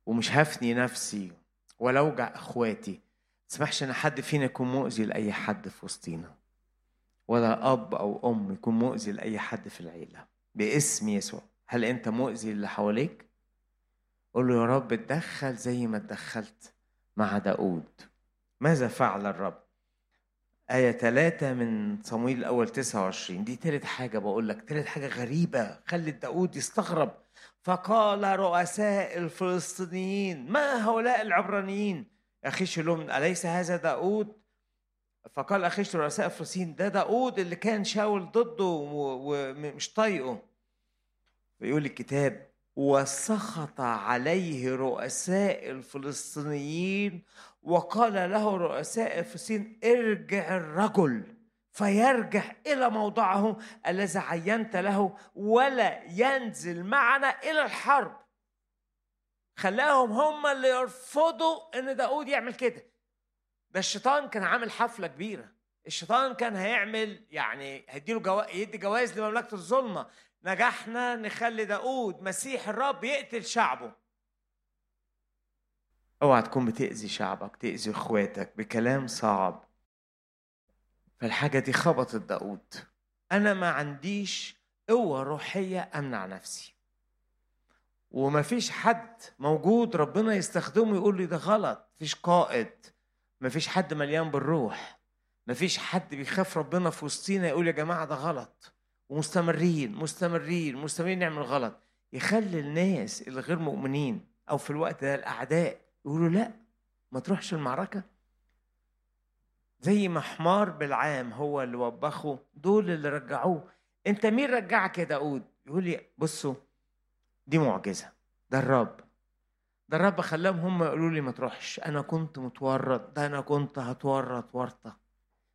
ومش هفني نفسي ولا أوجع إخواتي. تسمحش إن حد فينا يكون مؤذي لأي حد في وسطينا. ولا أب أو أم يكون مؤذي لأي حد في العيلة. باسم يسوع. هل أنت مؤذي اللي حواليك؟ قول له يا رب اتدخل زي ما اتدخلت مع داود. ماذا فعل الرب؟ آية ثلاثة من صمويل الأول 29 دي تالت حاجة بقول لك. تالت حاجة غريبة. خلت داود يستغرب. فقال رؤساء الفلسطينيين ما هؤلاء العبرانيين؟ أخيش لهم أليس هذا داود فقال أخيش رؤساء الفلسطينيين ده داود اللي كان شاول ضده ومش طايقه. فيقول الكتاب وسخط عليه رؤساء الفلسطينيين وقال له رؤساء الفلسطين ارجع الرجل. فيرجع إلى موضعه الذي عينت له ولا ينزل معنا إلى الحرب. خلاهم هم اللي يرفضوا إن داود يعمل كده. ده الشيطان كان عامل حفلة كبيرة. الشيطان كان هيعمل يعني هيديله جو... يدي جوائز لمملكة الظلمة. نجحنا نخلي داود مسيح الرب يقتل شعبه. اوعى تكون بتأذي شعبك تأذي اخواتك بكلام صعب. فالحاجة دي خبطت داود أنا ما عنديش قوة روحية أمنع نفسي. ومفيش حد موجود ربنا يستخدمه يقول لي ده غلط. مفيش قائد. مفيش حد مليان بالروح. مفيش حد بيخاف ربنا في وسطينا يقول يا جماعة ده غلط. ومستمرين مستمرين مستمرين نعمل غلط. يخلي الناس اللي غير مؤمنين أو في الوقت ده الأعداء يقولوا لا ما تروحش المعركة. زي ما حمار بالعام هو اللي وبخه دول اللي رجعوه. انت مين رجعك يا داود يقول لي بصوا دي معجزة ده الرب. ده الرب خلاهم هم يقولوا لي ما تروحش أنا كنت متورط ده أنا كنت هتورط ورطة.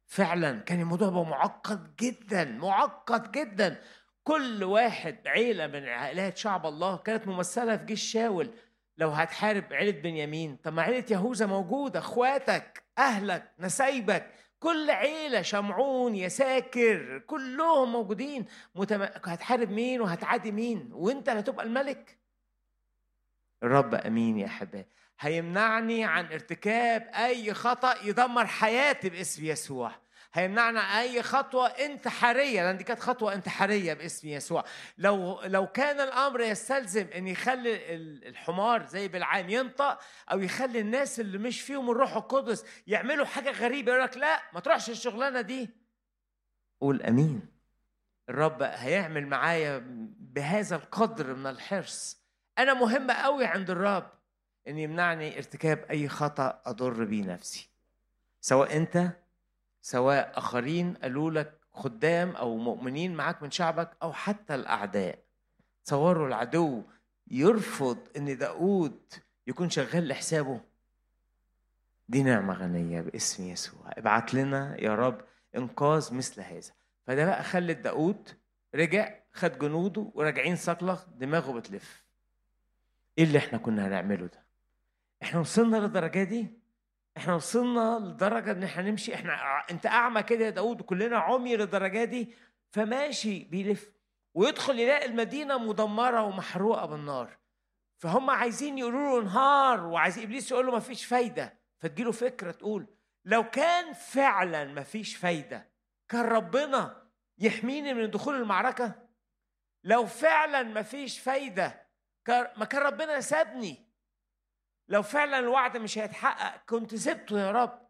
فعلا كان الموضوع بقى معقد جدا معقد جدا. كل واحد عيلة من عائلات شعب الله كانت ممثلة في جيش شاول. لو هتحارب عيلة بنيامين طب ما عيلة يهوذا موجودة أخواتك أهلك نسايبك كل عيلة شمعون يساكر كلهم موجودين. متم... هتحارب مين وهتعادي مين؟ وأنت اللي هتبقى الملك. الرب أمين يا احبائي هيمنعني عن ارتكاب أي خطأ يدمر حياتي باسم يسوع. هيمنعنا أي خطوة انتحارية لأن دي كانت خطوة انتحارية باسم يسوع. لو لو كان الأمر يستلزم إن يخلي الحمار زي بالعام ينطق أو يخلي الناس اللي مش فيهم الروح القدس يعملوا حاجة غريبة يقول لك لا ما تروحش الشغلانة دي. قول آمين. الرب هيعمل معايا بهذا القدر من الحرص. أنا مهم قوي عند الرب إن يمنعني ارتكاب أي خطأ أضر بيه نفسي. سواء أنت سواء آخرين قالوا لك خدام أو مؤمنين معاك من شعبك أو حتى الأعداء. تصوروا العدو يرفض إن داود يكون شغال لحسابه. دي نعمة غنية باسم يسوع. ابعت لنا يا رب إنقاذ مثل هذا. فده بقى خلت داود رجع خد جنوده وراجعين صقلغ دماغه بتلف. إيه اللي إحنا كنا هنعمله ده؟ إحنا وصلنا للدرجة دي؟ إحنا وصلنا لدرجة إن إحنا نمشي إحنا أنت أعمى كده يا داود كلنا عمي للدرجة دي فماشي بيلف ويدخل يلاقي المدينة مدمرة ومحروقة بالنار. فهم عايزين يقولوا له انهار وعايز إبليس يقول له مفيش فايدة فتجيله فكرة تقول لو كان فعلا مفيش فايدة كان ربنا يحميني من دخول المعركة؟ لو فعلا مفيش فايدة ما كان ربنا سابني. لو فعلا الوعد مش هيتحقق كنت سبته يا رب.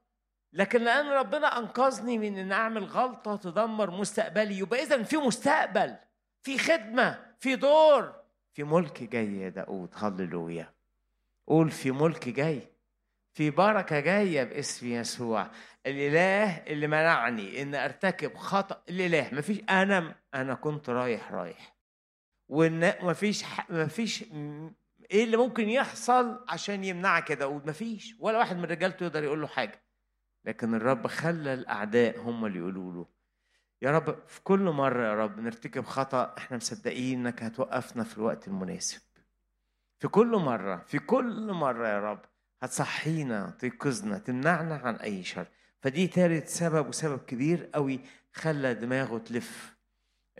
لكن لأن ربنا أنقذني من إن أعمل غلطة تدمر مستقبلي يبقى اذا في مستقبل في خدمة في دور. في ملك جاي يا داود هللويا. قول في ملك جاي في بركة جاية باسم يسوع. الإله اللي منعني إن أرتكب خطأ الإله. مفيش أنا أنا كنت رايح رايح. وإن مفيش مفيش إيه اللي ممكن يحصل عشان يمنعك يا داود مفيش ولا واحد من رجالته يقدر يقول له حاجة. لكن الرب خلى الأعداء هم اللي يقولوا له يا رب في كل مرة يا رب نرتكب خطأ إحنا مصدقين إنك هتوقفنا في الوقت المناسب. في كل مرة في كل مرة يا رب هتصحينا تيقظنا تمنعنا عن أي شر. فدي تالت سبب وسبب كبير قوي خلى دماغه تلف.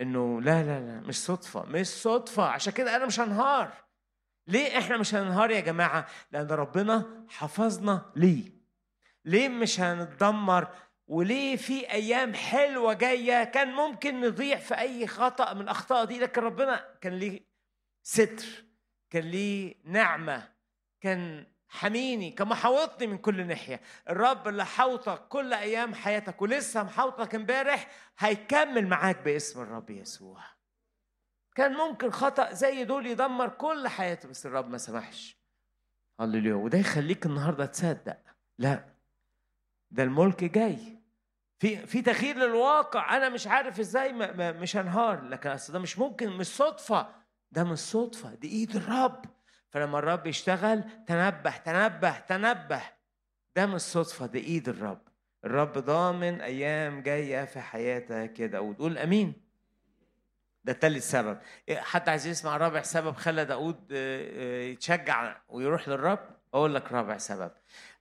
إنه لا لا لا مش صدفة مش صدفة عشان كده أنا مش هنهار. ليه إحنا مش هننهار يا جماعة؟ لأن ربنا حفظنا ليه. ليه مش هنتدمر؟ وليه في أيام حلوة جاية كان ممكن نضيع في أي خطأ من الأخطاء دي؟ لكن ربنا كان ليه ستر كان ليه نعمة كان حميني كان محاوطني من كل ناحية. الرب اللي حوطك كل أيام حياتك ولسه محوطك امبارح هيكمل معاك باسم الرب يسوع. كان ممكن خطأ زي دول يدمر كل حياته بس الرب ما سمحش. هللويا. وده يخليك النهارده تصدق. لا ده الملك جاي. في في تغيير للواقع. أنا مش عارف إزاي ما ما مش هنهار. لكن أصل ده مش ممكن مش صدفة. ده مش صدفة. دي إيد الرب. فلما الرب يشتغل تنبه تنبه تنبه. ده مش صدفة دي إيد الرب. الرب ضامن أيام جاية في حياتك كده. وتقول آمين. ده تالت سبب. إيه، حد عايز يسمع رابع سبب خلى داود آه، آه، يتشجع ويروح للرب؟ أقول لك رابع سبب.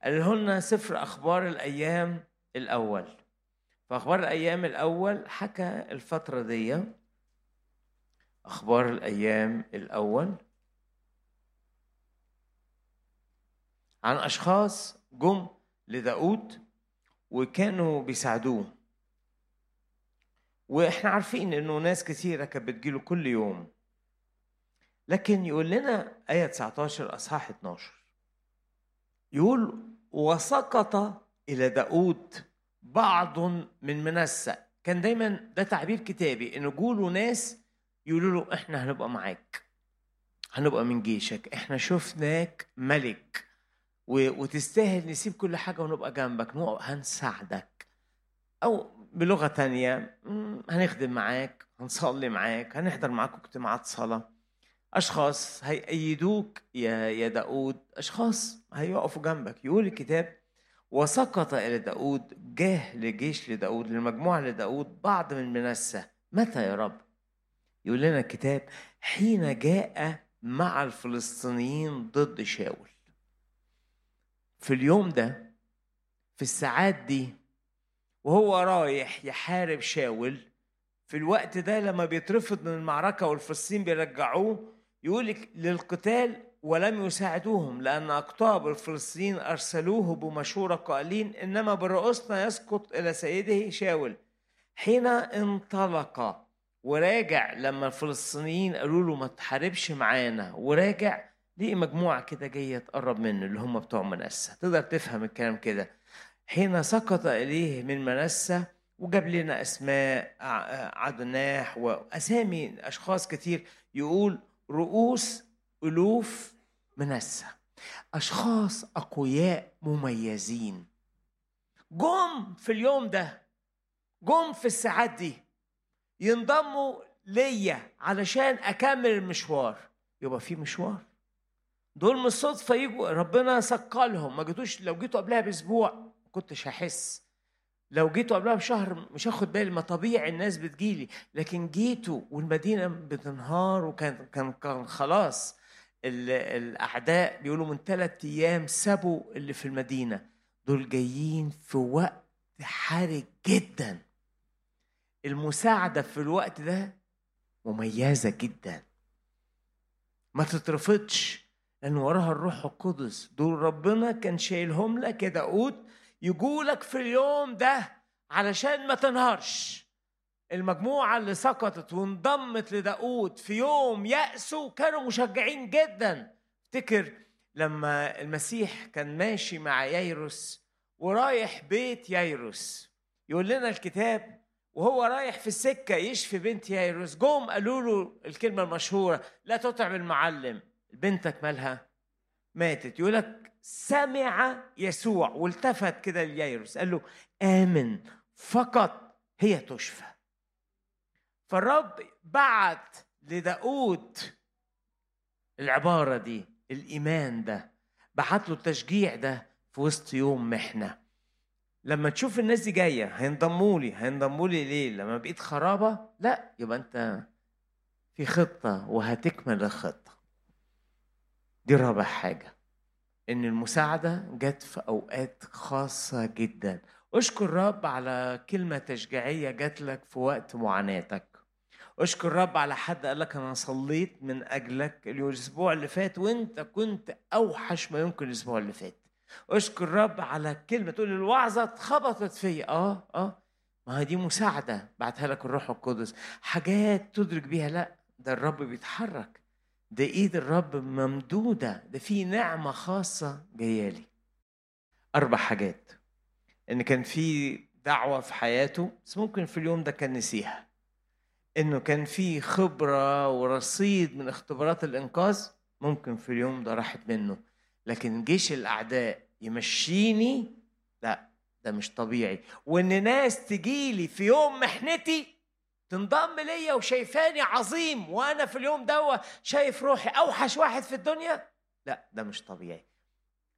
قال لنا سفر أخبار الأيام الأول. في أخبار الأيام الأول حكى الفترة دي أخبار الأيام الأول عن أشخاص جم لداود وكانوا بيساعدوه. وإحنا عارفين انه ناس كثيرة كانت بتجيله كل يوم. لكن يقول لنا آية 19 أصحاح 12 يقول وسقط إلى داود بعض من منسى. كان دايما ده تعبير كتابي إن جوله ناس يقولوا له إحنا هنبقى معاك. هنبقى من جيشك. إحنا شفناك ملك. وتستاهل نسيب كل حاجة ونبقى جنبك. هنساعدك. أو بلغة تانية هنخدم معاك هنصلي معاك هنحضر معاك اجتماعات صلاة. أشخاص هيأيدوك يا يا داود أشخاص هيقفوا جنبك. يقول الكتاب وسقط إلى داود جاه لجيش لداود للمجموعة لداود بعض من منسى متى يا رب؟ يقول لنا الكتاب حين جاء مع الفلسطينيين ضد شاول. في اليوم ده في الساعات دي وهو رايح يحارب شاول. في الوقت ده لما بيترفض من المعركة والفلسطين بيرجعوه يقول للقتال ولم يساعدوهم لأن أقطاب الفلسطينيين أرسلوه بمشورة قائلين إنما برؤوسنا يسقط إلى سيده شاول. حين انطلق وراجع لما الفلسطينيين قالوا له ما تحاربش معانا وراجع لقي مجموعة كده جاية تقرب منه اللي هم بتوع منسى تقدر تفهم الكلام كده. حين سقط إليه من منسى وجاب لنا أسماء عدناح وأسامي أشخاص كتير يقول رؤوس ألوف منسى أشخاص أقوياء مميزين. جم في اليوم ده جم في الساعات دي ينضموا ليا علشان أكمل المشوار. يبقى في مشوار. دول مش صدفة يجوا ربنا ثقلهم. ما جيتوش لو جيتوا قبلها بأسبوع ما كنتش هحس. لو جيتوا قبلها بشهر مش هاخد بالي ما طبيعي الناس بتجيلي. لكن جيتوا والمدينة بتنهار وكان كان كان خلاص ال- الأعداء بيقولوا من ثلاث أيام سابوا اللي في المدينة. دول جايين في وقت حرج جدا. المساعدة في الوقت ده مميزة جدا. ما تترفضش لأن وراها الروح القدس. دول ربنا كان شايلهم لك يا داود يجولك في اليوم ده علشان ما تنهارش. المجموعة اللي سقطت وانضمت لداود في يوم يأسوا كانوا مشجعين جدا. افتكر لما المسيح كان ماشي مع ييروس ورايح بيت ييروس. يقول لنا الكتاب وهو رايح في السكة يشفي بنت ييروس. جم قالوا له الكلمة المشهورة لا تتعب المعلم بنتك مالها ماتت. يقول لك سمع يسوع والتفت كده لييروس قال له آمن فقط هي تشفى. فالرب بعت لداود العبارة دي الإيمان ده بعت له التشجيع ده في وسط يوم محنة لما تشوف الناس دي جاية هينضموا لي هينضموا لي ليه؟ لما بقيت خرابة لا يبقى أنت في خطة وهتكمل الخطة. دي رابع حاجة. إن المساعدة جت في أوقات خاصة جدا. أشكر رب على كلمة تشجيعية جات لك في وقت معاناتك. أشكر رب على حد قال لك أنا صليت من أجلك الأسبوع اللي فات وأنت كنت أوحش ما يمكن الأسبوع اللي فات. أشكر رب على كلمة تقول الوعظة اتخبطت فيا. آه آه. ما هي دي مساعدة. بعتها لك الروح القدس. حاجات تدرك بيها. لا ده الرب بيتحرك. ده إيد الرب ممدودة ده في نعمة خاصة جاية لي. أربع حاجات. إن كان في دعوة في حياته بس ممكن في اليوم ده كان نسيها. إنه كان في خبرة ورصيد من اختبارات الإنقاذ ممكن في اليوم ده راحت منه. لكن جيش الأعداء يمشيني لا ده مش طبيعي. وإن ناس تجيلي في يوم محنتي تنضم ليا وشايفاني عظيم وأنا في اليوم ده شايف روحي. أوحش واحد في الدنيا؟ لا ده مش طبيعي.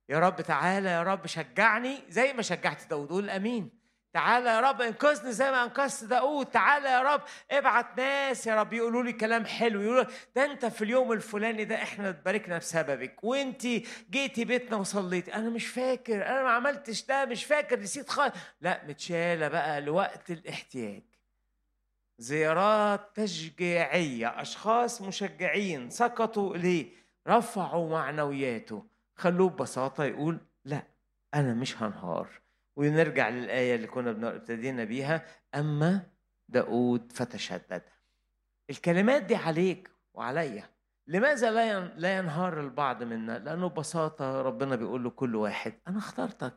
يا رب تعالى يا رب شجعني زي ما شجعت داود. قول آمين. تعالى يا رب انقذني زي ما انقذت داود. تعالى يا رب ابعت ناس يا رب يقولوا لي كلام حلو. يقولوا ده انت في اليوم الفلاني ده إحنا اتباركنا بسببك وانت جيتي بيتنا وصليتي. أنا مش فاكر أنا ما عملتش ده مش فاكر نسيت خالص. لا متشالة بقى لوقت الاحتياج. زيارات تشجيعية أشخاص مشجعين سقطوا إليه رفعوا معنوياته خلوه ببساطة يقول لا أنا مش هنهار ونرجع للآية اللي كنا ابتدينا بيها أما داود فتشدد الكلمات دي عليك وعليا لماذا لا لا ينهار البعض منا؟ لأنه ببساطة ربنا بيقول لكل واحد أنا اخترتك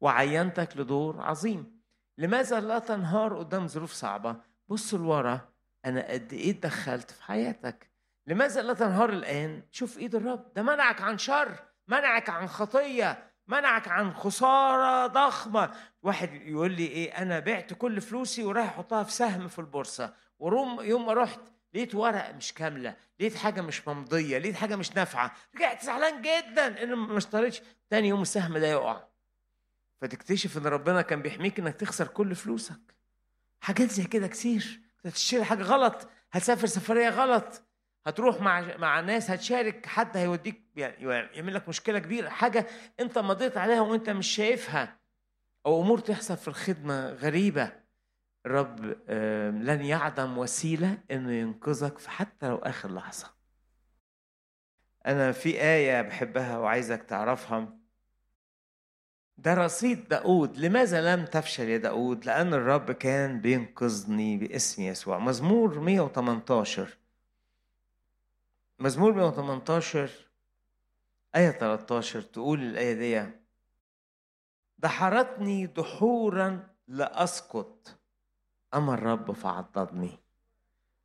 وعينتك لدور عظيم. لماذا لا تنهار قدام ظروف صعبة؟ بص لورا أنا قد إيه اتدخلت في حياتك. لماذا لا تنهار الآن؟ شوف إيد الرب، ده منعك عن شر، منعك عن خطية، منعك عن خسارة ضخمة. واحد يقول لي إيه أنا بعت كل فلوسي ورايح أحطها في سهم في البورصة، وروم يوم ما رحت لقيت ورقة مش كاملة، لقيت حاجة مش ممضية، لقيت حاجة مش نافعة، رجعت زعلان جدا إن ما اشتريتش، تاني يوم السهم ده يقع. فتكتشف إن ربنا كان بيحميك إنك تخسر كل فلوسك حاجات زي كده كتير. هتشتري حاجة غلط هتسافر سفرية غلط هتروح مع مع ناس هتشارك حد هيوديك يعني يعمل لك مشكلة كبيرة حاجة انت مضيت عليها وانت مش شايفها أو أمور تحصل في الخدمة غريبة. الرب لن يعدم وسيلة انه ينقذك في حتى لو آخر لحظة. أنا في آية بحبها وعايزك تعرفها. ده رصيد داود. لماذا لم تفشل يا داود؟ لأن الرب كان بينقذني باسم يسوع. مزمور 118 مزمور 118 آية 13 تقول الآية دي دحرتني دحورا لأسقط. أما الرب فعضدني.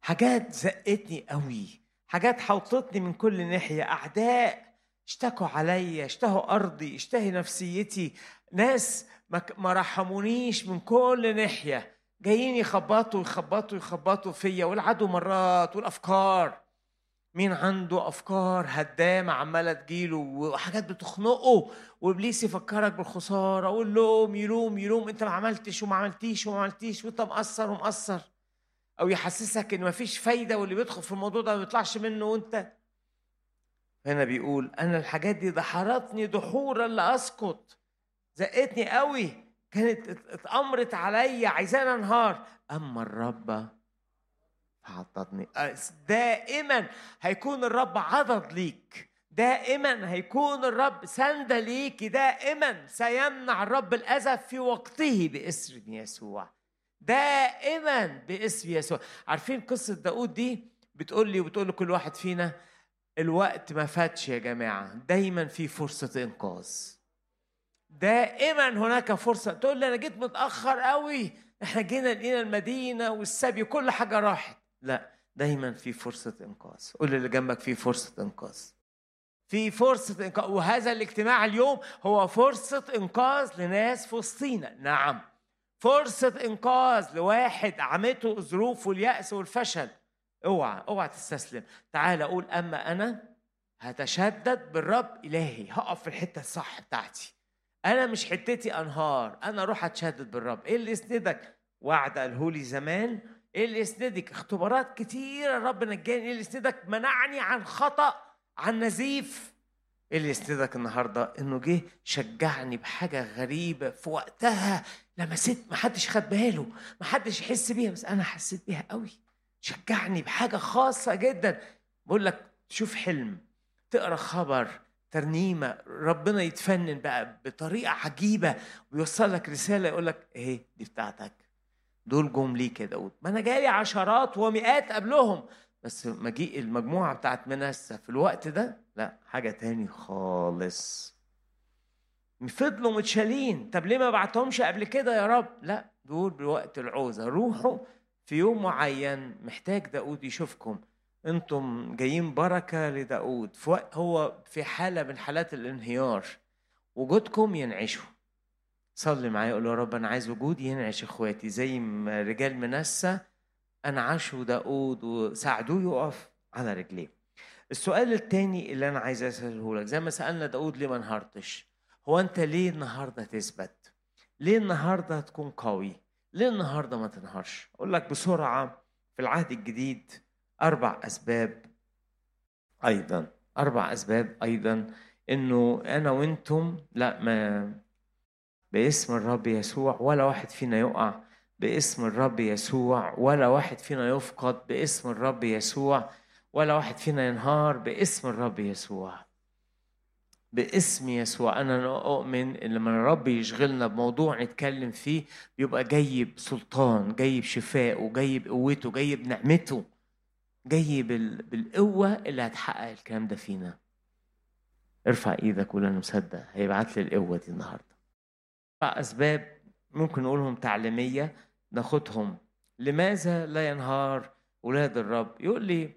حاجات زقتني قوي حاجات حوطتني من كل ناحية. أعداء اشتكوا عليا اشتهوا أرضي اشتهي نفسيتي. ناس ما رحمونيش من كل ناحية. جايين يخبطوا يخبطوا يخبطوا فيا والعدو مرات والأفكار. مين عنده أفكار؟ هدامة عمالة تجيله وحاجات بتخنقه وإبليس يفكرك بالخسارة واللوم يلوم يلوم. أنت ما عملتش وما عملتيش وما عملتيش وأنت مقصر ومقصر. أو يحسسك إن مفيش فايدة واللي بيدخل في الموضوع ده ما بيطلعش منه وأنت هنا بيقول أنا الحاجات دي دحرتني دحورا لاسقط زقتني قوي كانت ات- اتأمرت عليا عايزاني أنهار. أما الرب فعضدني أس- دائما هيكون الرب عضد ليك. دائما هيكون الرب سند ليك. دائما سيمنع الرب الأذى في وقته باسم يسوع. دائما باسم يسوع. عارفين قصة داود دي؟ بتقول لي وبتقول لكل واحد فينا الوقت ما فاتش يا جماعة. دايما في فرصة إنقاذ. دائما هناك فرصة. تقول لي أنا جيت متأخر قوي إحنا جينا لقينا المدينة والسبي كل حاجة راحت. لا دايما في فرصة إنقاذ. قول اللي جنبك في فرصة إنقاذ. في فرصة إنقاذ. وهذا الاجتماع اليوم هو فرصة إنقاذ لناس في وسطينا نعم. فرصة إنقاذ لواحد عمته ظروفه اليأس والفشل. اوعى اوعى تستسلم. تعال أقول أما أنا هتشدد بالرب إلهي هقف في الحتة الصح بتاعتي. أنا مش حتتي أنهار أنا أروح أتشدد بالرب. إيه اللي يسندك؟ وعد قاله لي زمان. إيه اللي يسندك؟ اختبارات كتيرة الرب نجاني. إيه اللي يسندك؟ منعني عن خطأ عن نزيف. إيه اللي يسندك النهارده؟ إنه جه شجعني بحاجة غريبة في وقتها لمست محدش خد باله محدش يحس بيها بس أنا حسيت بيها قوي. شجعني بحاجة خاصة جدا. بقول لك شوف حلم تقرأ خبر ترنيمة ربنا يتفنن بقى بطريقة عجيبة ويوصل لك رسالة يقول لك اهي دي بتاعتك. دول جم يا داود ما أنا جالي عشرات ومئات قبلهم. بس مجيء المجموعة بتاعت منسى في الوقت ده لا حاجة تاني خالص. فضلوا متشالين. طب ليه ما بعتهمش قبل كده يا رب؟ لا دول بوقت العوزة. روحوا في يوم معين محتاج داود يشوفكم. أنتم جايين بركة لداود هو في حالة من حالات الانهيار. وجودكم ينعشه. صلي معايا قول له يا رب أنا عايز وجودي ينعش إخواتي. زي ما رجال منسى أنعشوا داود وساعدوه يقف على رجليه. السؤال التاني اللي أنا عايز أسأله لك زي ما سألنا داود ليه ما انهارتش هو أنت ليه النهارده تثبت؟ ليه النهارده تكون قوي؟ ليه النهارده ما تنهارش؟ أقول لك بسرعة في العهد الجديد أربع أسباب. أيضا. أربع أسباب أيضا. إنه أنا وأنتم لا ما باسم الرب يسوع ولا واحد فينا يقع. باسم الرب يسوع ولا واحد فينا يفقد. باسم الرب يسوع ولا واحد فينا ينهار. باسم الرب يسوع. باسم يسوع. أنا أؤمن ان لما الرب يشغلنا بموضوع نتكلم فيه بيبقى جاي بسلطان جاي بشفاء وجاي بقوته جاي بنعمته جاي بال... بالقوة اللي هتحقق الكلام ده فينا. ارفع إيدك وقول أنا مصدق هيبعت لي القوة دي النهاردة. أسباب ممكن نقولهم تعليمية ناخدهم. لماذا لا ينهار ولاد الرب؟ يقول لي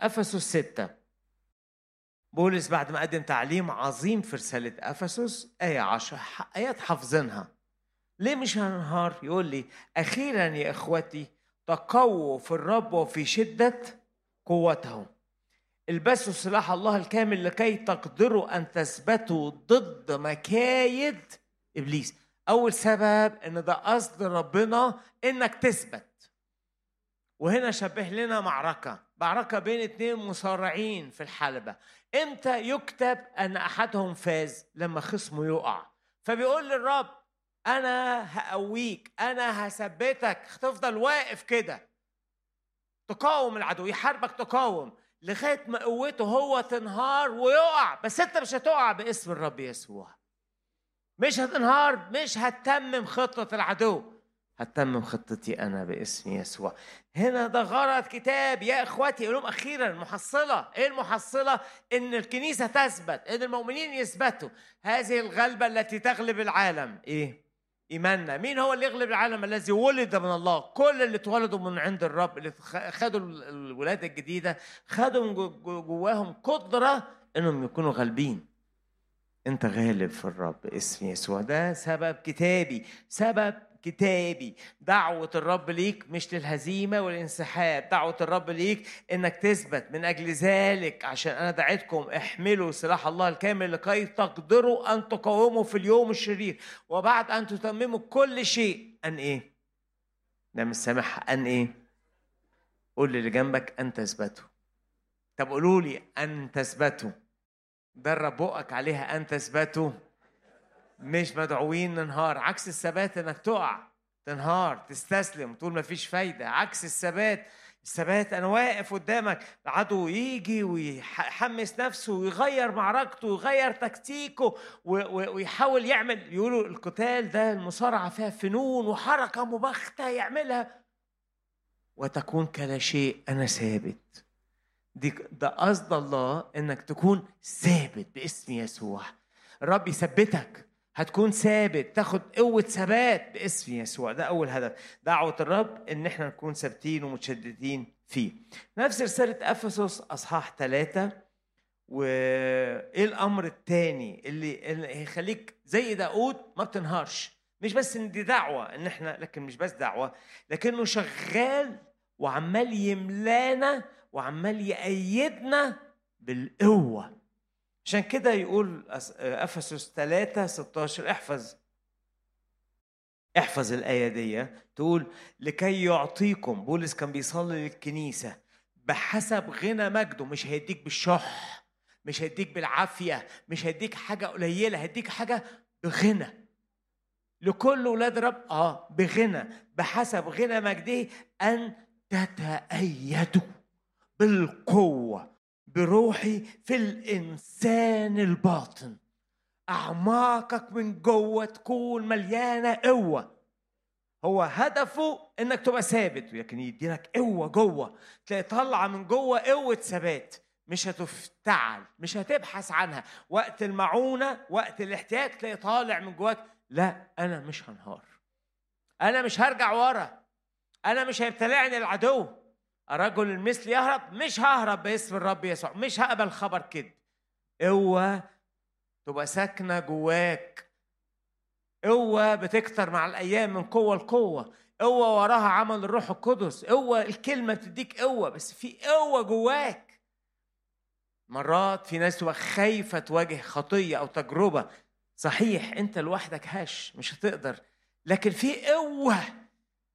أفسس ستة. بولس بعد ما قدم تعليم عظيم في رسالة أفسس آية عشر آيات حافظينها. ليه مش هنهار يقول لي أخيرا يا إخوتي تقووا في الرب وفي شدة قوته البسوا سلاح الله الكامل لكي تقدروا أن تثبتوا ضد مكايد إبليس. أول سبب إن ده قصد ربنا إنك تثبت. وهنا شبه لنا معركة. معركة بين اتنين مصارعين في الحلبة. إمتى يكتب أن أحدهم فاز؟ لما خصمه يقع. فبيقول للرب أنا هقويك أنا هثبتك. تفضل واقف كده. تقاوم العدو يحاربك تقاوم لغاية ما قوته هو تنهار ويقع. بس أنت مش هتقع باسم الرب يسوع. مش هتنهار مش هتتمم خطة العدو. هتمم خطتي أنا باسم يسوع. هنا ده غرض كتاب يا إخواتي يقول لهم أخيرا المحصلة. إيه المحصلة؟ إن الكنيسة تثبت إن المؤمنين يثبتوا. هذه الغلبة التي تغلب العالم. إيه؟ إيماننا. مين هو اللي يغلب العالم؟ الذي ولد من الله. كل اللي اتولدوا من عند الرب اللي خدوا الولادة الجديدة خدوا جواهم قدرة إنهم يكونوا غالبين. أنت غالب في الرب اسم يسوع. ده سبب كتابي سبب كتابي. دعوة الرب ليك مش للهزيمة والانسحاب. دعوة الرب ليك إنك تثبت من أجل ذلك. عشان أنا دعيتكم احملوا سلاح الله الكامل لكي تقدروا أن تقاوموا في اليوم الشرير. وبعد أن تتمموا كل شيء أن إيه؟ ده مش سامح أن إيه؟ قول للي جنبك أن تثبتوا. طب قولوا لي أن تثبتوا. درب بقك عليها أن تثبتوا. مش مدعوين ننهار. عكس الثبات إنك تقع تنهار تستسلم تقول مفيش فايدة. عكس الثبات الثبات أنا واقف قدامك. العدو يجي ويحمس نفسه ويغير معركته ويغير تكتيكه ويحاول يعمل. يقولوا القتال ده المصارعة فيها فنون وحركة مبختة يعملها. وتكون كلا شيء أنا ثابت. دي ده قصد الله إنك تكون ثابت باسم يسوع. الرب يثبتك. هتكون ثابت تاخد قوة ثبات باسم يسوع. ده أول هدف. دعوة الرب إن إحنا نكون ثابتين ومتشددين فيه. نفس رسالة أفسس أصحاح ثلاثة وإيه الأمر الثاني اللي, اللي هيخليك زي داود ما بتنهارش. مش بس إن دي دعوة إن إحنا لكن مش بس دعوة لكنه شغال وعمال يملانا وعمال يأيدنا بالقوة. عشان كده يقول أفسس 3 16 احفظ. احفظ الآية دي تقول لكي يعطيكم بولس كان بيصلي للكنيسة بحسب غنى مجده مش هيديك بالشح مش هيديك بالعافية مش هيديك حاجة قليلة هيديك حاجة بغنى. لكل ولاد رب آه بغنى بحسب غنى مجده أن تتأيدوا بالقوة. بروحي في الإنسان الباطن. أعماقك من جوه تكون مليانة قوة. هو هدفه إنك تبقى ثابت لكن يديلك قوة جوه. تلاقي طالعه من جوه قوة ثبات مش هتفتعل مش هتبحث عنها. وقت المعونة وقت الاحتياج تلاقي طالع من جواك لا أنا مش هنهار. أنا مش هرجع ورا. أنا مش هيبتلعني العدو. الرجل المثل يهرب مش ههرب باسم الرب يسوع مش هقبل خبر كده. قوة تبقى ساكنة جواك. قوة بتكتر مع الأيام من قوة لقوة. قوة وراها عمل الروح القدس. قوة الكلمة بتديك قوة بس في قوة جواك. مرات في ناس تبقى خايفة تواجه خطية أو تجربة. صحيح أنت لوحدك هش مش هتقدر. لكن في قوة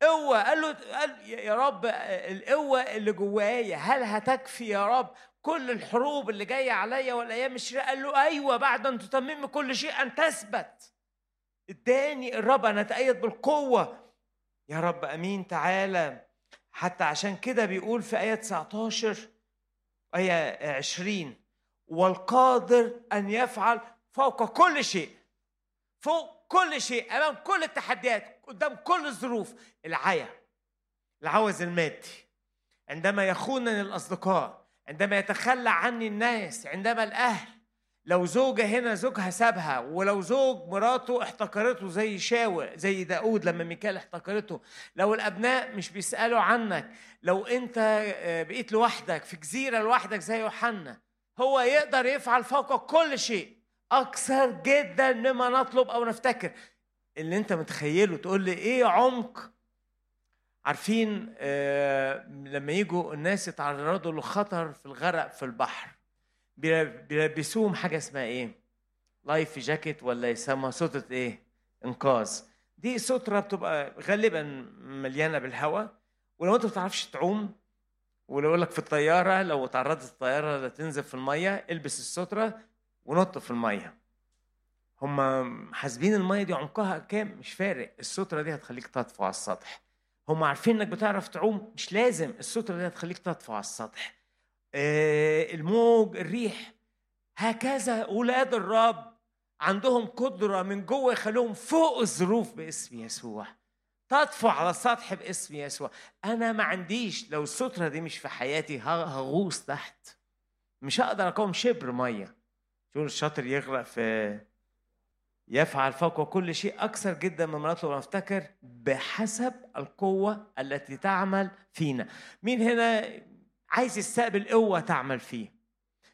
قوة قال له قال يا رب القوة اللي جوايا هل هتكفي يا رب كل الحروب اللي جاية عليا والأيام الشريرة قال له أيوة بعد أن تتمم كل شيء أن تثبت. اداني الرب أن أتأيد بالقوة. يا رب أمين تعالى. حتى عشان كده بيقول في آية 19 آية 20 والقادر أن يفعل فوق كل شيء فوق كل شيء أمام كل التحديات قدام كل الظروف العيا العوز المادي. عندما يخونني الأصدقاء عندما يتخلى عني الناس عندما الأهل لو زوجة هنا زوجها سابها ولو زوج مراته احتقرته زي شاول زي داود لما ميكال احتقرته لو الأبناء مش بيسألوا عنك لو أنت آه، بقيت لوحدك في جزيرة لوحدك زي يوحنا هو يقدر يفعل فوق كل شيء. أكثر جدا مما نطلب أو نفتكر. اللي أنت متخيله تقول لي إيه عمق؟ عارفين آه لما يجوا الناس يتعرضوا لخطر في الغرق في البحر بيلبسوهم حاجة اسمها إيه؟ لايف جاكيت ولا يسموها سترة إيه؟ إنقاذ. دي سترة بتبقى غالبا مليانة بالهواء ولو انت ما بتعرفش تعوم ولو يقول لك في الطيارة لو تعرضت الطياره تنزل في المية البس السترة ونط في المية. هم حاسبين المية دي عمقها كام؟ مش فارق. السترة دي هتخليك تطفو على السطح. هم عارفين إنك بتعرف تعوم؟ مش لازم. السترة دي هتخليك تطفو على السطح. آه، الموج الريح. هكذا أولاد الرب عندهم قدرة من جوه يخليهم فوق الظروف باسم يسوع. تطفو على السطح باسم يسوع. أنا ما عنديش لو السترة دي مش في حياتي هغوص تحت. مش هقدر أقوم شبر مية. شو الشاطر يغرق في يفعل فوق كل شيء أكثر جدا مما نطلب ونفتكر بحسب القوة التي تعمل فينا. مين هنا عايز يستقبل قوة تعمل فيه؟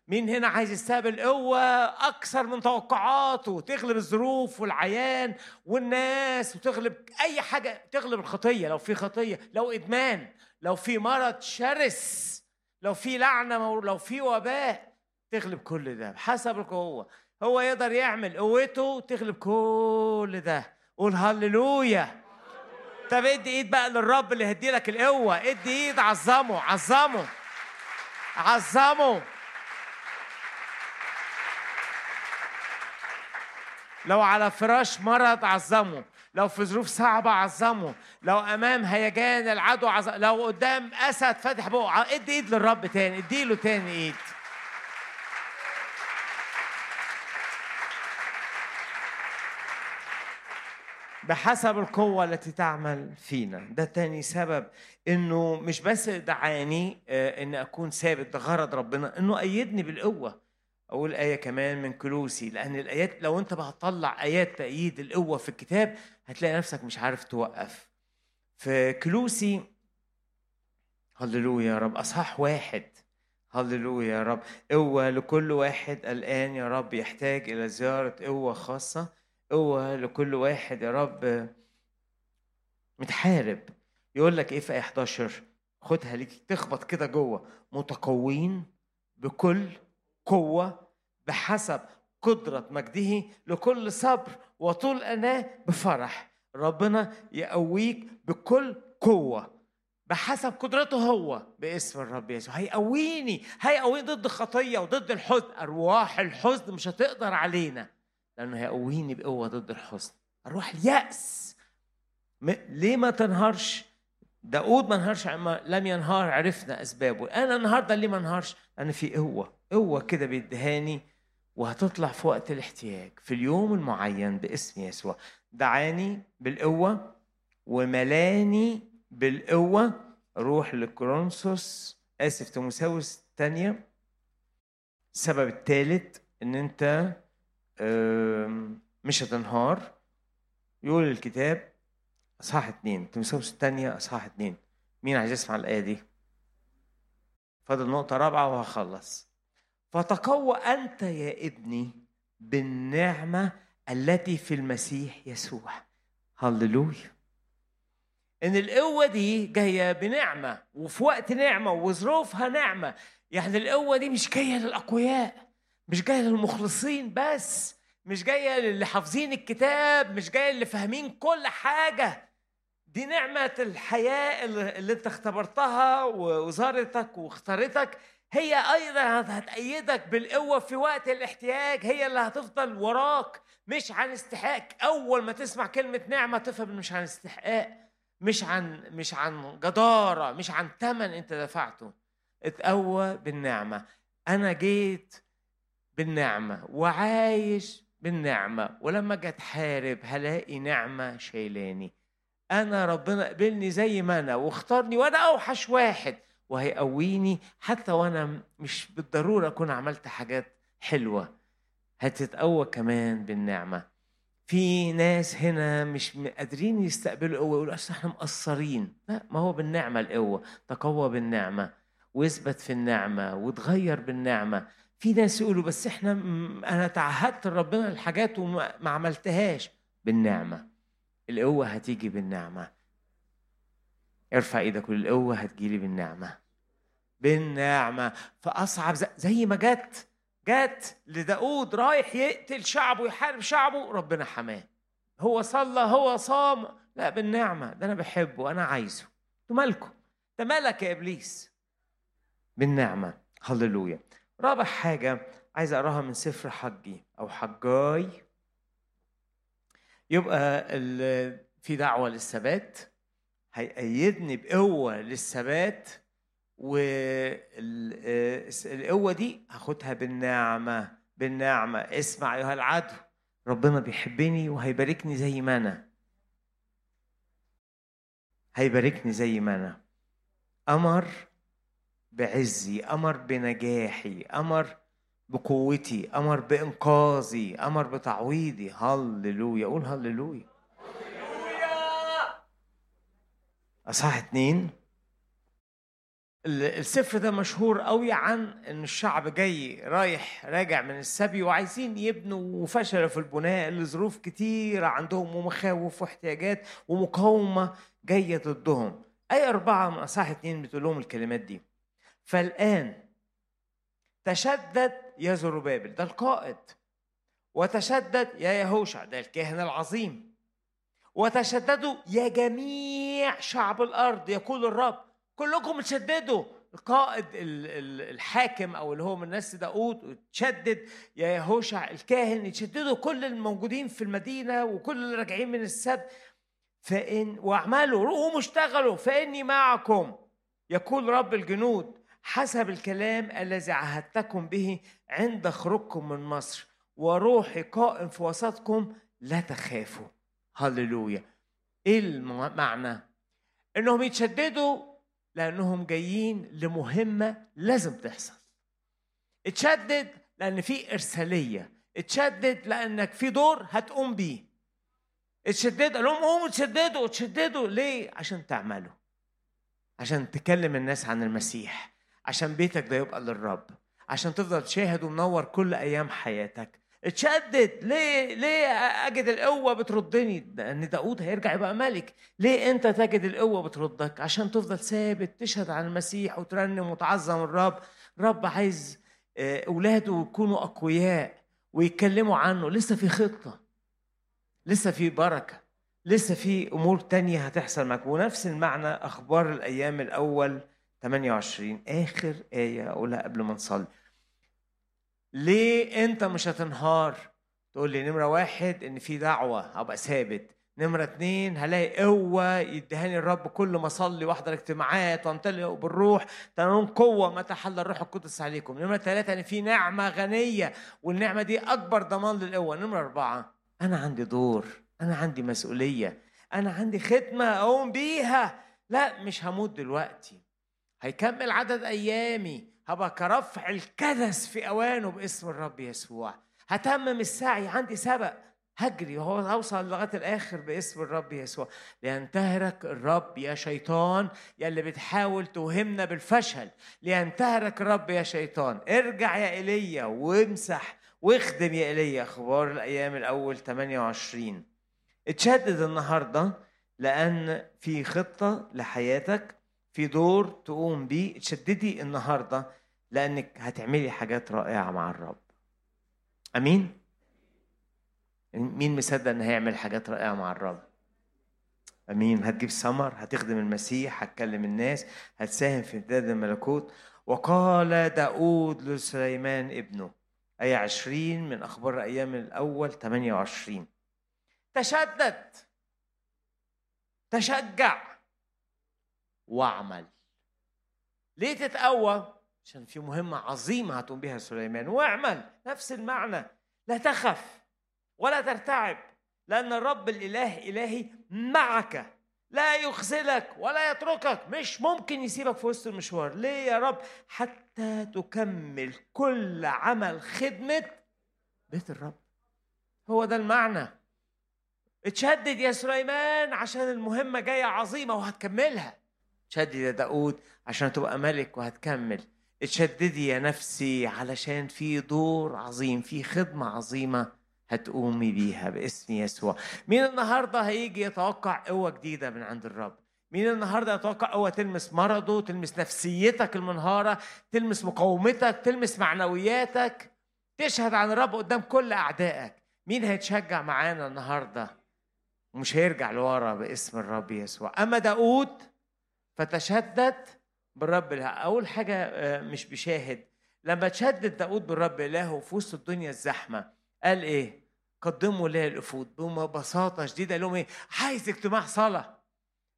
مين هنا عايز يستقبل قوة أكثر من توقعاته؟ تغلب الظروف والعيان والناس وتغلب أي حاجة تغلب الخطية. لو في خطية لو إدمان لو في مرض شرس لو في لعنة لو في وباء تغلب كل ده بحسب القوة. هو يقدر يعمل قوته تغلب كل ده. قول هللويا. طب ادي ايد بقى للرب اللي هدي لك القوة. ادي ايد عظمه عظمه. عظموا لو على فراش مرض عظموا لو في ظروف صعبة عظموا لو أمام هيجان العدو عظموا لو قدام أسد فاتح بقه ادي إيد للرب تاني اديله تاني إيد. بحسب القوة التي تعمل فينا. ده تاني سبب إنه مش بس دعاني آه، ان أكون ثابت غرض ربنا إنه أيدني بالقوة. أقول آية كمان من كلوسي لأن الآيات لو أنت هتطلع آيات تأييد القوة في الكتاب هتلاقي نفسك مش عارف توقف. في كلوسي هللويا يا رب أصحاح واحد. هللويا يا رب قوة لكل واحد الآن يا رب يحتاج إلى زيارة قوة خاصة. قوة لكل واحد يا رب متحارب. يقول لك إيه في 11 خدها ليك تخبط كده جوه. متقوين بكل قوة بحسب قدرة مجده لكل صبر وطول أناه بفرح. ربنا يقويك بكل قوة بحسب قدرته هو باسم الرب يسوع. هيقويني هيقويني ضد الخطية وضد الحزن. أرواح الحزن مش هتقدر علينا. لأنه هيقويني بقوة ضد الحزن. أروح اليأس. ليه ما تنهارش؟ داود ما انهارش لم ينهار عرفنا أسبابه. أنا النهاردة ليه ما انهارش؟ أنا في قوة. قوة كده بيدهاني وهتطلع في وقت الاحتياج في اليوم المعين باسم يسوع. دعاني بالقوة وملاني بالقوة. روح لكرونسوس آسف تيموساوس الثانية. السبب الثالث إن أنت مش هتنهار يقول الكتاب أصحاح اتنين تيموثاوس الثانية أصحاح اتنين. مين عايز يسمع الآية دي؟ فاضل نقطة رابعة وهخلص. فتقوى أنت يا ابني بالنعمة التي في المسيح يسوع. هللويا. إن القوة دي جاية بنعمة وفي وقت نعمة وظروفها نعمة يعني القوة دي مش جاية للأقوياء. مش جاية للمخلصين بس مش جاية للي حافظين الكتاب مش جاية للي فاهمين كل حاجة. دي نعمة الحياة اللي انت اختبرتها وزارتك واختارتك. هي أيضا هتأيدك بالقوة في وقت الاحتياج. هي اللي هتفضل وراك مش عن استحقاق. أول ما تسمع كلمة نعمة تفهم مش عن استحقاق مش عن مش عن جدارة مش عن ثمن انت دفعته. اتقوى بالنعمة. أنا جيت بالنعمة وعايش بالنعمة. ولما أجي أتحارب هلاقي نعمة شايلاني. أنا ربنا قبلني زي ما أنا واختارني وأنا أوحش واحد. وهيقويني حتى وأنا مش بالضرورة أكون عملت حاجات حلوة. هتتقوى كمان بالنعمة. في ناس هنا مش قادرين يستقبلوا القوة يقولوا أصل إحنا مقصرين. لا ما هو بالنعمة القوة. تقوى بالنعمة واثبت في النعمة وتغير بالنعمة. في ناس يقولوا بس إحنا أنا تعهدت لربنا الحاجات وما ما عملتهاش. بالنعمة. القوة هتيجي بالنعمة. ارفع إيدك قول القوة هتجيلي بالنعمة. بالنعمة. فأصعب زي ما جت. جت لداود رايح يقتل شعبه يحارب شعبه ربنا حماه. هو صلى هو صام. لا بالنعمة. ده أنا بحبه أنا عايزه. أنتوا مالكم؟ ده مالك يا إبليس؟ بالنعمة. هللويا. رابع حاجة عايز أقراها من سفر حجي أو حجاي. يبقى في دعوة للثبات هيأيدني بقوة للثبات والقوة دي هاخدها بالنعمة بالنعمة. اسمع أيها العدو ربنا بيحبني وهيباركني زي ما أنا. هيباركني زي ما أنا. أمر بعزي أمر بنجاحي أمر بقوتي أمر بإنقاذي أمر بتعويضي. هللويا قول هللويا. أصحاح اتنين. ال- السفر ده مشهور قوي عن إن الشعب جاي رايح راجع من السبي وعايزين يبنوا وفشلوا في البناء لظروف كتيرة عندهم ومخاوف واحتياجات ومقاومة جاية ضدهم. أي أربعة من أصحاح اتنين بتقول لهم الكلمات دي. فالآن تشدد يا زربابل ده القائد. وتشدد يا يهوشع ده الكاهن العظيم. وتشددوا يا جميع شعب الأرض يقول الرب. كلكم تشددوا القائد ال- ال- الحاكم أو اللي هو من نسل داود تشدد يا يهوشع الكاهن يتشددوا كل الموجودين في المدينة وكل اللي راجعين من السبت فإن واعملوا قوموا اشتغلوا. فإني معكم يقول رب الجنود. حسب الكلام الذي عهدتكم به عند خروجكم من مصر وروحي قائم في وسطكم لا تخافوا. هللويا. إيه المعنى؟ إنهم يتشددوا لأنهم جايين لمهمة لازم تحصل. اتشدد لأن في إرسالية. اتشدد لأنك في دور هتقوم بيه. اتشدد قال لهم قوموا تشددوا تشددوا ليه؟ عشان تعملوا. عشان تكلم الناس عن المسيح. عشان بيتك ده يبقى للرب عشان تفضل شاهد ومنور كل أيام حياتك. اتشدد. ليه؟ ليه أجد القوة بتردني؟ لأن داود هيرجع يبقى ملك. ليه أنت تجد القوة بتردك؟ عشان تفضل ثابت تشهد عن المسيح وترنم وتعظم الرب. رب عايز آه، أولاده يكونوا أقوياء ويتكلموا عنه. لسه في خطة. لسه في بركة. لسه في أمور تانية هتحصل معاك ونفس المعنى أخبار الأيام الأول. 28 آخر آية أقولها قبل ما نصلي. ليه أنت مش هتنهار؟ تقول لي نمرة واحد إن في دعوة هبقى ثابت. نمرة اتنين هلاقي قوة يديهاني الرب كل ما أصلي وأحضر اجتماعات وأمتلئ بالروح. تنالون قوة متى حل الروح القدس عليكم. نمرة ثلاثة إن في نعمة غنية والنعمة دي أكبر ضمان للقوة. نمرة أربعة أنا عندي دور أنا عندي مسؤولية أنا عندي خدمة أقوم بيها. لا مش هموت دلوقتي. هيكمل عدد أيامي. هبقى كرفع الكدس في أوانه باسم الرب يسوع. هتمم السعي. عندي سبق. هجري. وهو هوصل لغاية الآخر باسم الرب يسوع. لينتهرك الرب يا شيطان. يا اللي بتحاول توهمنا بالفشل. لينتهرك الرب يا شيطان. ارجع يا إيليا وامسح. واخدم يا إيليا أخبار الأيام الأول 28 اتشدد النهارده لأن في خطة لحياتك. في دور تقوم بيه اتشددي النهارده لأنك هتعملي حاجات رائعة مع الرب. أمين؟ مين مصدق إن هيعمل حاجات رائعة مع الرب؟ أمين؟ هتجيب ثمر هتخدم المسيح هتكلم الناس هتساهم في امتداد الملكوت. وقال داود لسليمان ابنه آية 20 من أخبار أيام الأول 28 تشدد. تشجع. واعمل. ليه تتقوى؟ عشان في مهمة عظيمة هتقوم بها سليمان. واعمل. نفس المعنى. لا تخف ولا ترتعب لأن الرب الإله إلهي معك. لا يخذلك ولا يتركك. مش ممكن يسيبك في وسط المشوار. ليه يا رب؟ حتى تكمل كل عمل خدمة بيت الرب. هو ده المعنى. اتشدد يا سليمان عشان المهمة جاية عظيمة وهتكملها. اتشدد يا داود عشان تبقى ملك وهتكمل. اتشددي يا نفسي علشان في دور عظيم في خدمة عظيمة هتقومي بيها باسم يسوع. مين النهاردة هيجي يتوقع قوة جديدة من عند الرب؟ مين النهارده يتوقع قوة تلمس مرضه تلمس نفسيتك المنهارة تلمس مقاومتك تلمس معنوياتك؟ تشهد عن الرب قدام كل أعدائك. مين هيتشجع معانا النهارده؟ ومش هيرجع لورا باسم الرب يسوع. أما داود فتشدد بالرب أول حاجة آه، مش بشاهد. لما تشدد داود بالرب إلهه في وسط الدنيا الزحمة قال إيه؟ قدموا لي الأفود ببساطة شديدة. لهم إيه؟ عايز اجتماع صلاة.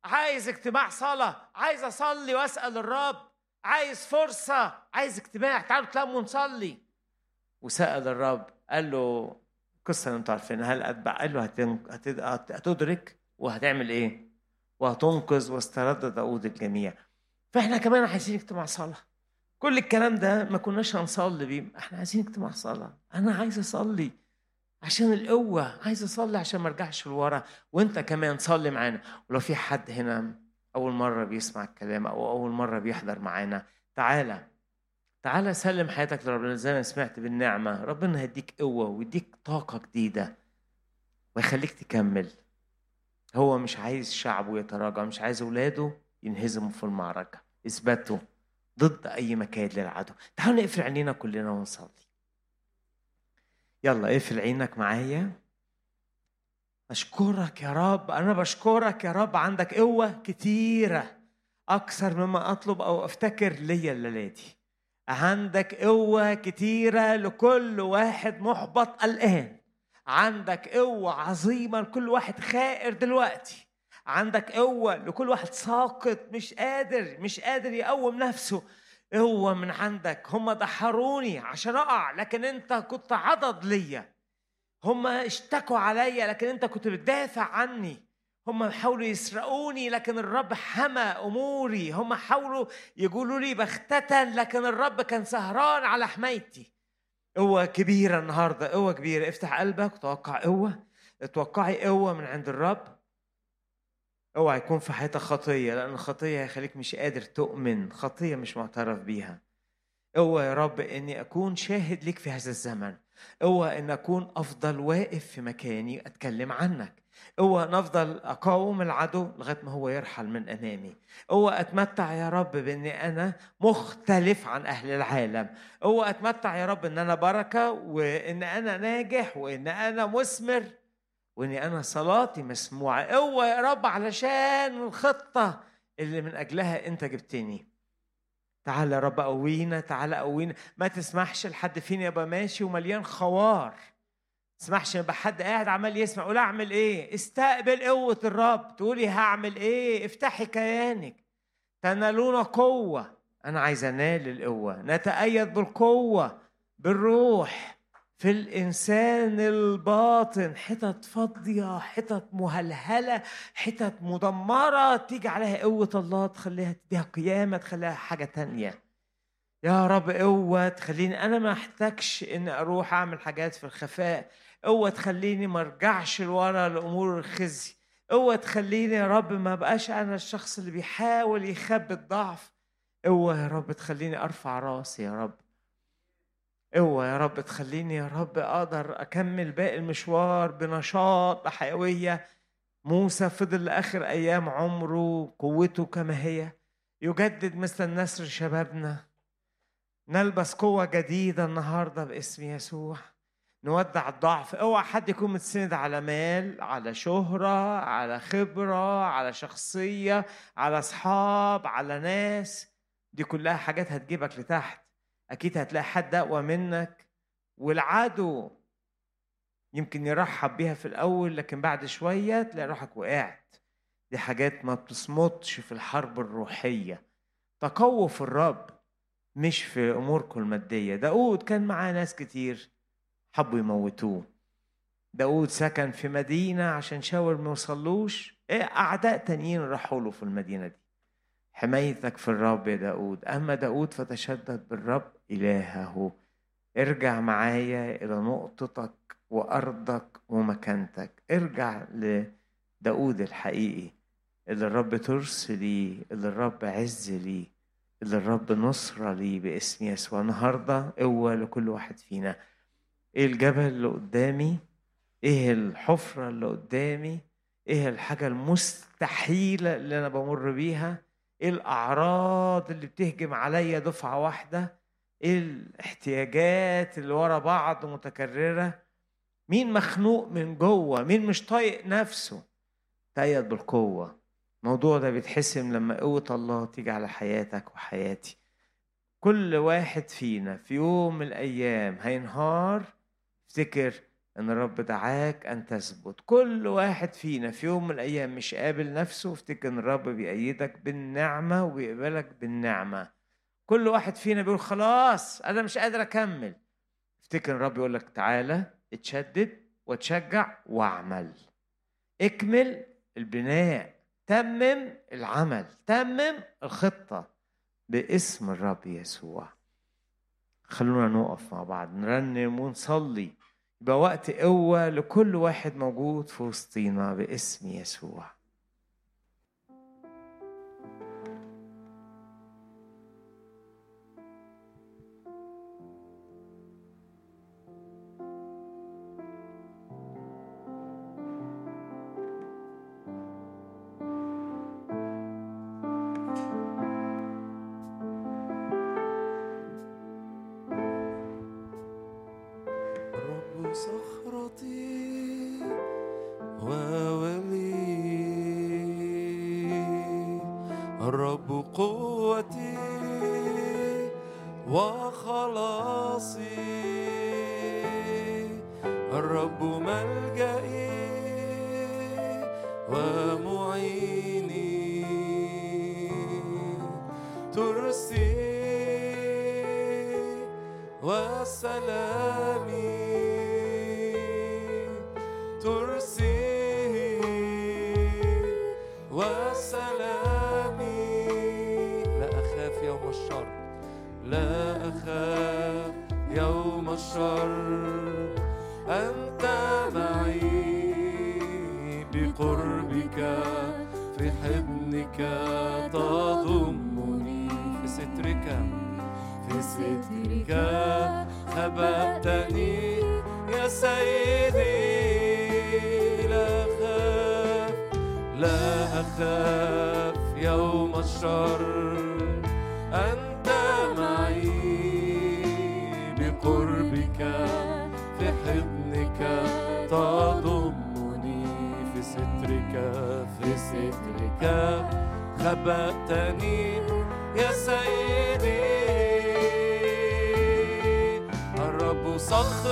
عايز اجتماع صلاة. عايز أصلي وأسأل الرب. عايز فرصة. عايز اجتماع. تعالوا تلموا نصلي وسأل الرب قال له قصة اللي أنتوا عارفينها هل أتبع؟ قال له هتدرك وهتعمل إيه؟ وهتنقذ واسترد داود الجميع. فإحنا كمان عايزين اجتماع صلاة. كل الكلام ده ما كناش هنصلي بيه. إحنا عايزين اجتماع صلاة. أنا عايز أصلي عشان القوة. عايز أصلي عشان ما أرجعش لورا. وأنت كمان صلي معانا. ولو في حد هنا أول مرة بيسمع الكلام أو أول مرة بيحضر معانا تعالى. تعالى سلم حياتك لربنا. زي ما سمعت بالنعمة ربنا هيديك قوة ويديك طاقة جديدة ويخليك تكمل. هو مش عايز شعبه يتراجع مش عايز اولاده ينهزموا في المعركة. اثبتوا ضد أي مكائد للعدو. تعالوا نقفل عينينا كلنا ونصلي. يلا اقفل عينك معايا. أشكرك يا رب. أنا بشكرك يا رب. عندك قوة كتيرة. أكثر مما أطلب أو أفتكر ليا الليلة دي. عندك قوة كتيرة لكل واحد محبط الآن. عندك قوة عظيمة لكل واحد خائر دلوقتي. عندك قوة لكل واحد ساقط مش قادر مش قادر يقوم نفسه. قوة من عندك. هم دحروني عشان أقع لكن أنت كنت عضد ليا. هم اشتكوا عليا لكن أنت كنت بتدافع عني. هم حاولوا يسرقوني لكن الرب حمى أموري. هم حاولوا يقولوا لي بختة لكن الرب كان سهران على حمايتي. قوة كبيرة النهاردة قوة كبيرة. افتح قلبك وتوقع قوة. اتوقعي قوة من عند الرب. اوعى يكون في حياتك خطية لأن الخطية هيخليك مش قادر تؤمن. خطية مش معترف بيها. اوعى يا رب إني أكون شاهد ليك في هذا الزمن. اوعى إن أكون أفضل واقف في مكاني أتكلم عنك. اوعى نفضل أقاوم العدو لغاية ما هو يرحل من أمامي. اوعى أتمتع يا رب بإني أنا مختلف عن أهل العالم. اوعى أتمتع يا رب إن أنا بركة وإن أنا ناجح وإن أنا مثمر واني أنا صلاتي مسموعة. اوعى يا رب علشان الخطة اللي من أجلها أنت جبتني. تعالى يا رب قوينا تعالى قوينا. ما تسمحش لحد فينا يبقى ماشي ومليان خوار. تسمحش يبقى حد قاعد عمال يسمع قول أعمل إيه؟ استقبل قوة الرب. تقولي هعمل إيه؟ افتحي كيانك. تنالون قوة. أنا عايز أنال القوة. نتأيد بالقوة بالروح في الإنسان الباطن. حتت فاضية حتت مهلهلة حتت مدمرة. تيجي عليها قوة الله تخليها تديها قيامة تخليها حاجة تانية. يا رب قوة تخليني أنا ما أحتاجش إني أروح أعمل حاجات في الخفاء. قوة تخليني ما أرجعش لورا لأمور الخزي. قوة تخليني يا رب ما بقاش أنا الشخص اللي بيحاول يخبي الضعف. قوة يا رب تخليني أرفع رأسي يا رب. قوة يا رب تخليني يا رب أقدر أكمل باقي المشوار بنشاط بحيوية. موسى فضل لآخر أيام عمره قوته كما هي. يجدد مثل النسر شبابنا. نلبس قوة جديدة النهاردة باسم يسوع. نودع الضعف. أوعى حد يكون متسند على مال على شهرة على خبرة على شخصية على أصحاب على ناس. دي كلها حاجات هتجيبك لتحت. أكيد هتلاقي حد أقوى منك. والعدو يمكن يرحب بيها في الأول لكن بعد شوية تلاقي روحك وقعت. دي حاجات ما بتصمتش في الحرب الروحية. تقووا في الرب مش في أموركم المادية. داود كان معاه ناس كتير. حبوا يموتوه. داود سكن في مدينة عشان شاور ما يوصلوش. إيه أعداء تانيين راحوا له في المدينة دي. حمايتك في الرب يا داود أما داود فتشدد بالرب إلهه. ارجع معايا إلى نقطتك وأرضك ومكانتك. ارجع لداود الحقيقي. اللي الرب ترس ليه اللي الرب عز ليه اللي الرب نصرة ليه باسم يسوع. النهاردة قوة لكل واحد فينا. إيه الجبل اللي قدامي؟ إيه الحفرة اللي قدامي؟ إيه الحاجة المستحيلة اللي أنا بمر بيها؟ إيه الأعراض اللي بتهجم عليا دفعة واحدة؟ إيه الاحتياجات اللي ورا بعض متكررة؟ مين مخنوق من جوه؟ مين مش طايق نفسه؟ تأيد بالقوة. الموضوع ده بيتحسم لما قوة الله تيجي على حياتك وحياتي. كل واحد فينا في يوم من الأيام هينهار افتكر إن الرب دعاك أن تثبت؟ كل واحد فينا في يوم من الأيام مش قابل نفسه افتكر إن الرب بيأيدك بالنعمة وبيقبلك بالنعمة. كل واحد فينا بيقول خلاص أنا مش قادر أكمل. افتكر الرب يقول لك تعالى اتشدد وتشجع واعمل. اكمل البناء تمم العمل تمم الخطة باسم الرب يسوع. خلونا نقف مع بعض نرنم ونصلي. يبقى وقت قوة لكل واحد موجود في وسطينا باسم يسوع. وخلاصي الرب ملجئي ومعيني. ترسي وسلامي.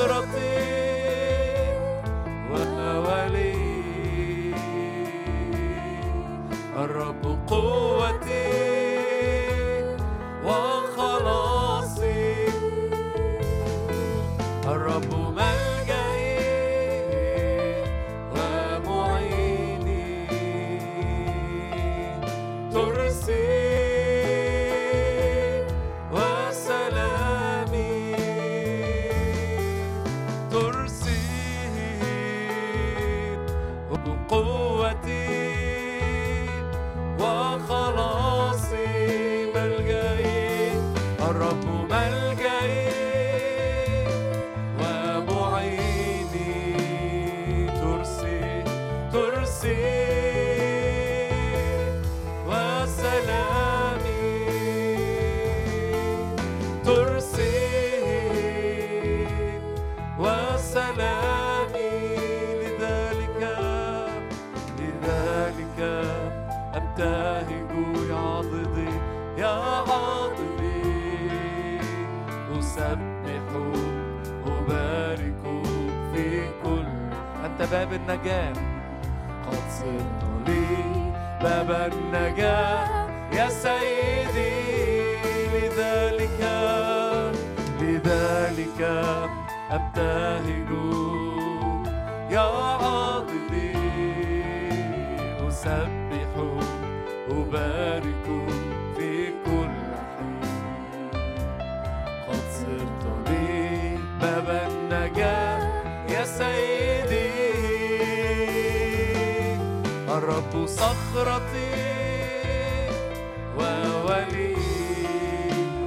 Roty أنت صخرتي وولي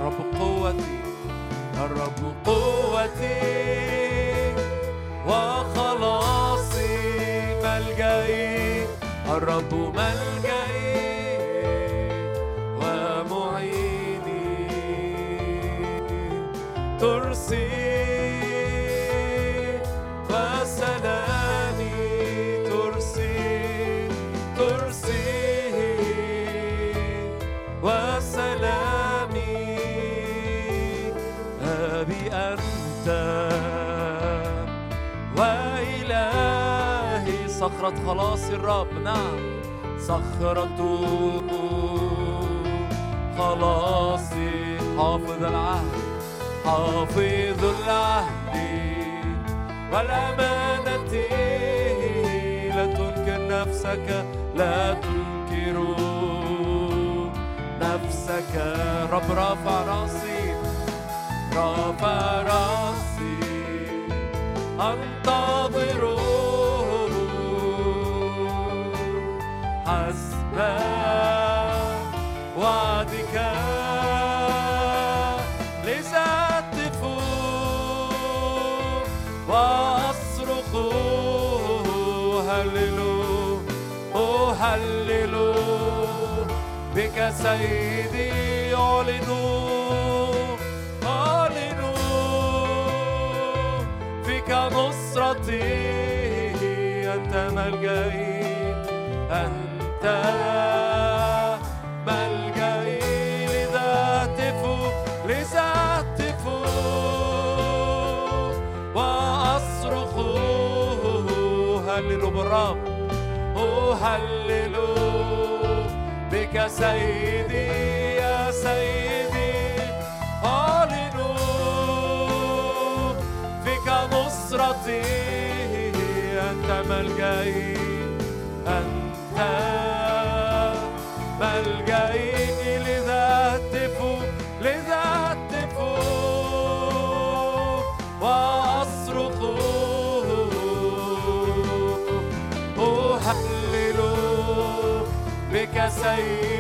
الرب قوتي الرب قوتي. وخلاصي ملجئي الرب ملجئي صخرة خلاص الرب نعم. صخرة خلاصي حافظ العهد حافظ العهد. والأمانة لا تنكر نفسك لا تنكر نفسك. رب رافع راسي رافع راسي. أنتظر حسب وعدك لذا أهتف وأصرخ هللو أهلل بك سيدي أعلن فيك نصرتي أنت ملجئي. بالرب. أهلل بك سيدي يا سيدي. أعلن فيك نصرتي أنت ملجئي ملجئي لذا أهتف لذا أهتف وأصرخ أهلل بك سيدي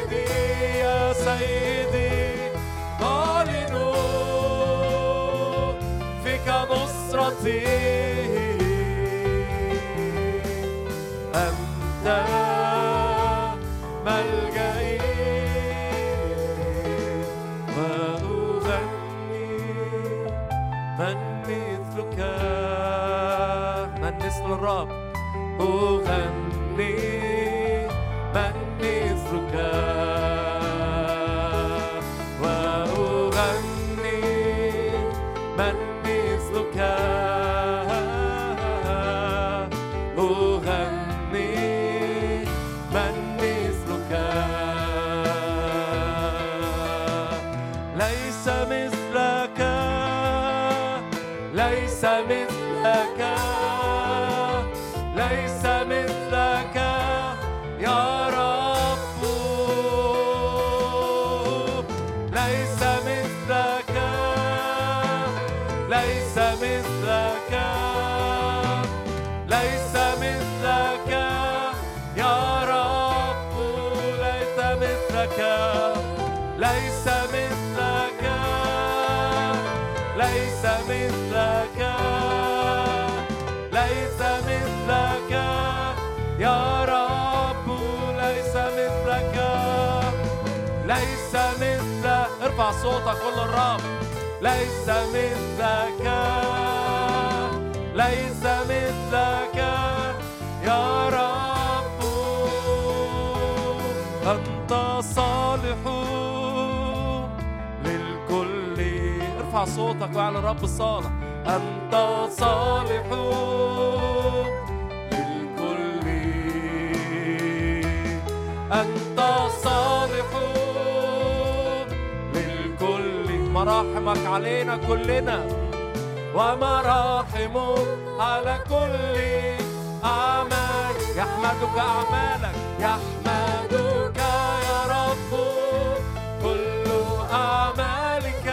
صوتك قول للرب. ليس مثلك ليس مثلك يا رب. أنت صالح للكل. ارفع صوتك وأعلن الرب الصالح. أنت صالح للكل. أنت مراحمك علينا كلنا. ومراحمك على كل أعمال. يحمدك أعمالك. يحمدك يا رب. كل أعمالك.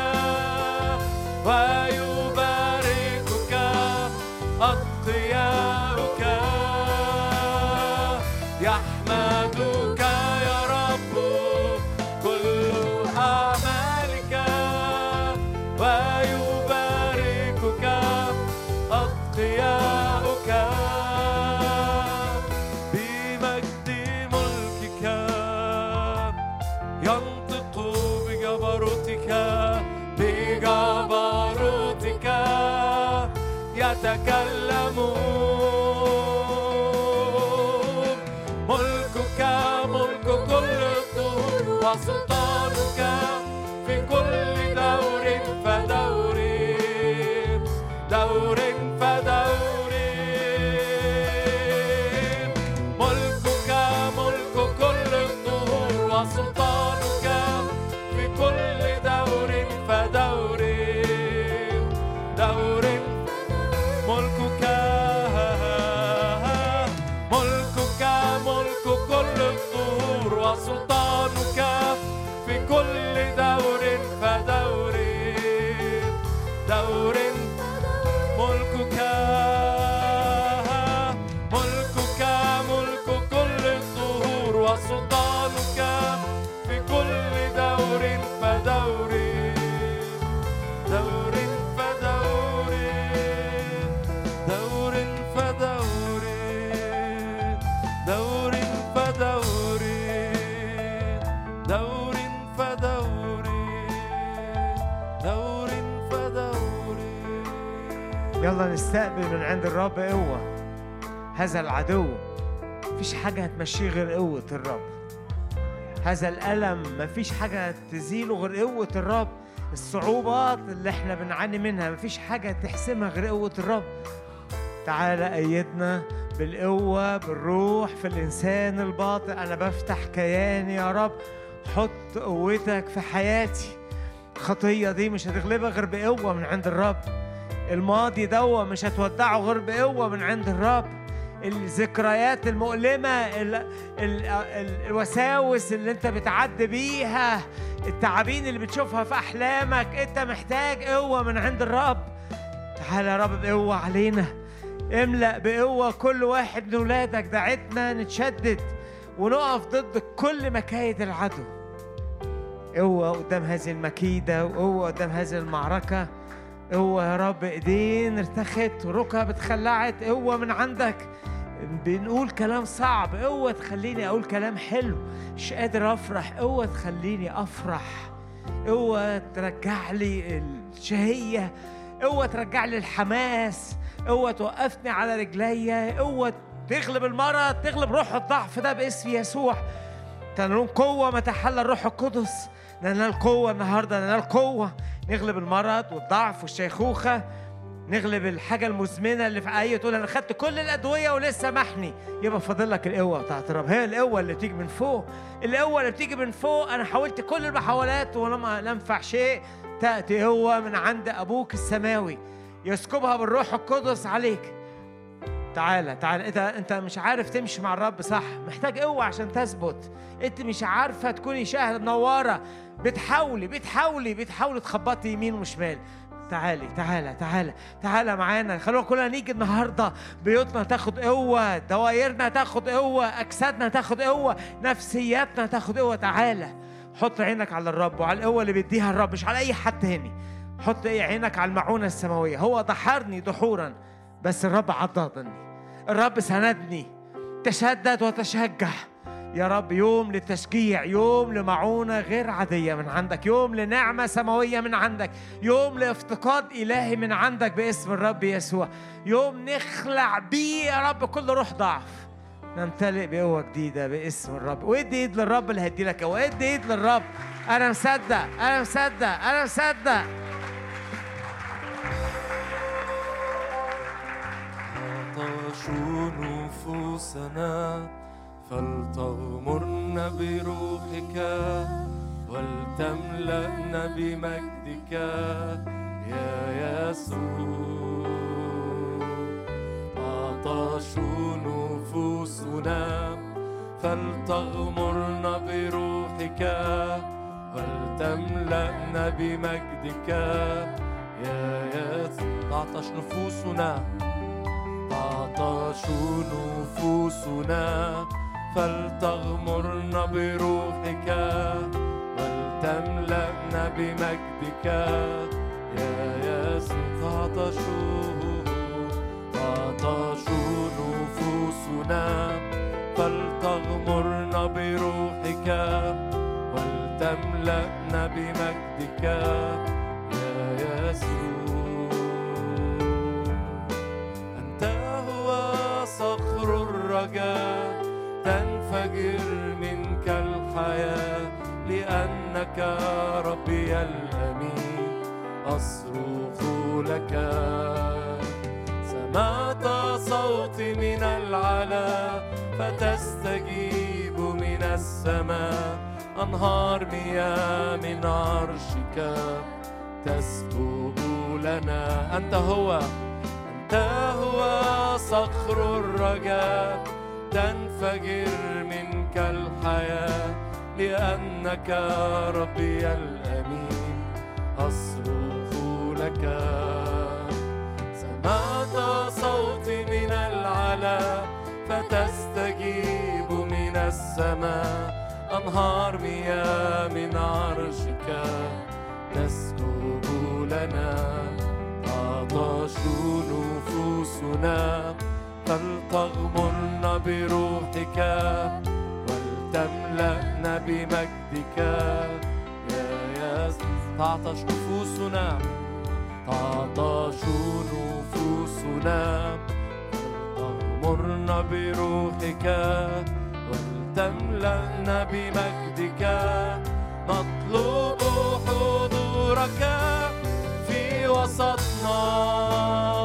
يلا نستقبل من عند الرب قوة. هذا العدو مفيش حاجة هتمشيه غير قوة الرب. هذا الألم مفيش حاجة تزيله غير قوة الرب. الصعوبات اللي إحنا بنعاني منها مفيش حاجة تحسمها غير قوة الرب. تعالى أيدنا بالقوة بالروح في الإنسان الباطن. أنا بفتح كياني يا رب. حط قوتك في حياتي. الخطية دي مش هتغلبها غير بقوة من عند الرب. الماضي دوا مش هتودعه غير بقوة من عند الرب. الذكريات المؤلمة ال ال ال الوساوس اللي انت بتعدي بيها التعابين اللي بتشوفها في أحلامك انت محتاج قوة من عند الرب. تعالى يا رب بقوة علينا. املأ بقوة كل واحد من ولادك. دعتنا نتشدد ونقف ضد كل مكايد العدو. قوة قدام هذه المكيدة وقوة قدام هذه المعركة. قوة يا رب إيدين ارتخت وركب اتخلعت قوة من عندك. بنقول كلام صعب قوة تخليني أقول كلام حلو. مش قادر أفرح قوة تخليني أفرح. قوة ترجع لي الشهية قوة ترجع لي الحماس. قوة توقفني على رجليا قوة تغلب المرض تغلب روح الضعف ده باسم يسوع. تنالون قوة ما تحل الروح القدس. ننال قوة النهاردة ننال قوة. نغلب المرض والضعف والشيخوخة نغلب الحاجة المزمنة اللي في أي تقول أنا خدت كل الأدوية ولسه محني. يبقى فاضل لك القوة بتاعت الرب. هي القوة اللي بتيجي من فوق. القوة اللي بتيجي من فوق أنا حاولت كل المحاولات ولم ينفع شيء. تأتي قوة من عند أبوك السماوي. يسكبها بالروح القدس عليك. تعالى تعالى انت أنت مش عارف تمشي مع الرب صح. محتاج قوة عشان تثبت. أنت مش عارفة تكوني شاهد منورة. بتحاولي بتحاولي بتحاولي تخبطي يمين وشمال. تعالي تعالى تعالى تعالى معانا. خلونا كلنا نيجي النهارده. بيوتنا تاخد قوة دوايرنا تاخد قوة أجسادنا تاخد قوة نفسياتنا تاخد قوة. تعالى حط عينك على الرب وعلى القوة اللي بيديها الرب مش على أي حد تاني. حط عينك على المعونة السماوية. هو دحرني دحورا بس الرب عضدني. الرب سندني. تشدد وتشجع. يا رب يوم للتشجيع يوم لمعونة غير عادية من عندك يوم لنعمة سماوية من عندك يوم لافتقاد إلهي من عندك باسم الرب يسوع يوم نخلع بيه يا رب كل روح ضعف. نمتلئ بقوة جديدة باسم الرب. وادي ايد للرب اللي هيدي لك؟ قوة ادي ايد للرب؟ أنا مصدق أنا مصدق أنا مصدق. عطش نفوسنا فلتغمرنا بروحك ولتملأنا بمجدك يا يسوع. عطش نفوسنا فلتغمرنا بروحك ولتملأنا بمجدك يا يسوع. عطش نفوسنا. تعطش نفوسنا فلتغمرنا بروحك ولتملأنا بمجدك. يا يسوع تعطشه تعطش نفوسنا. فلتغمرنا بروحك ولتملأنا بمجدك. يا يسوع أنت هو صخر الرجاء. لأنك ربي الأمين أصرخ لك. سمعت صوتي من العلا فتستجيب من السماء. أنهار مياه من عرشك تسكب لنا. أنت هو أنت هو صخر الرجاء. تنفجر منك الحياة. لأنك ربي الأمين أصرخ لك. سمعت صوتي من العلا فتستجيب من السماء. أنهار مياه من عرشك تسكب لنا. تعطش نفوسنا فلتغمرن بروحك. ولتملأنا بمجدك. يا يس تعطش نفوسنا تعطش نفوسنا. فلتغمرن بروحك ولتملأنا بمجدك. نطلب حضورك في وسطنا.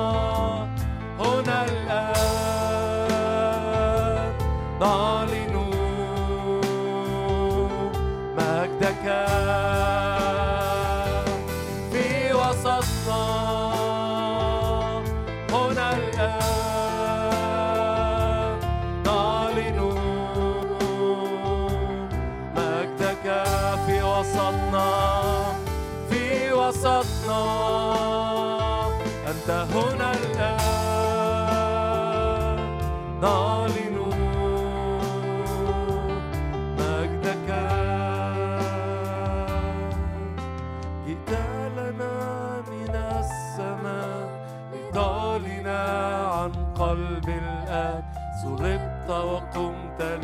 مجدك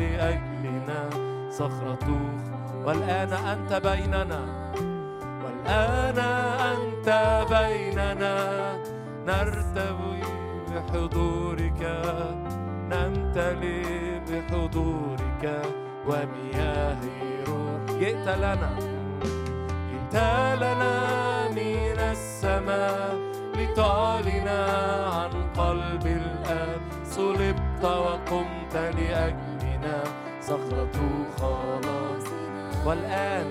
لأجلنا صخرة والآن أنت بيننا والآن أنت بيننا. نرتوي بحضورك نمتلئ بحضورك ومياه روح. جئت لنا جئت لنا من السماء لتعلنا عن قلب الآب. صلبت وقمت لأجلنا صخرة خلاصنا والآن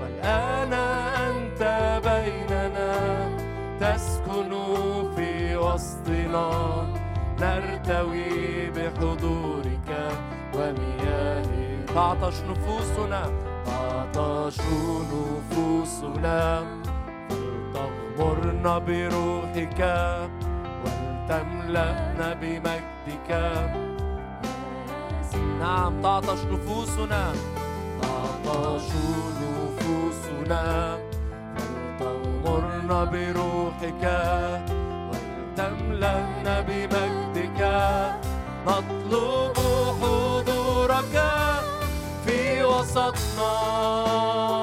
والآن أنت بيننا تسكن في وسطنا. نرتوي بحضورك ومياه تعطش نفوسنا تعطش نفوسنا. فلتغمرنا بروحك ولتملأنا بمجدك. نعم تعطش نفوسنا. تعطش نفوسنا. فلتغمرنا بروحك ولتملأنا بمجدك. نطلب حضورك في وسطنا.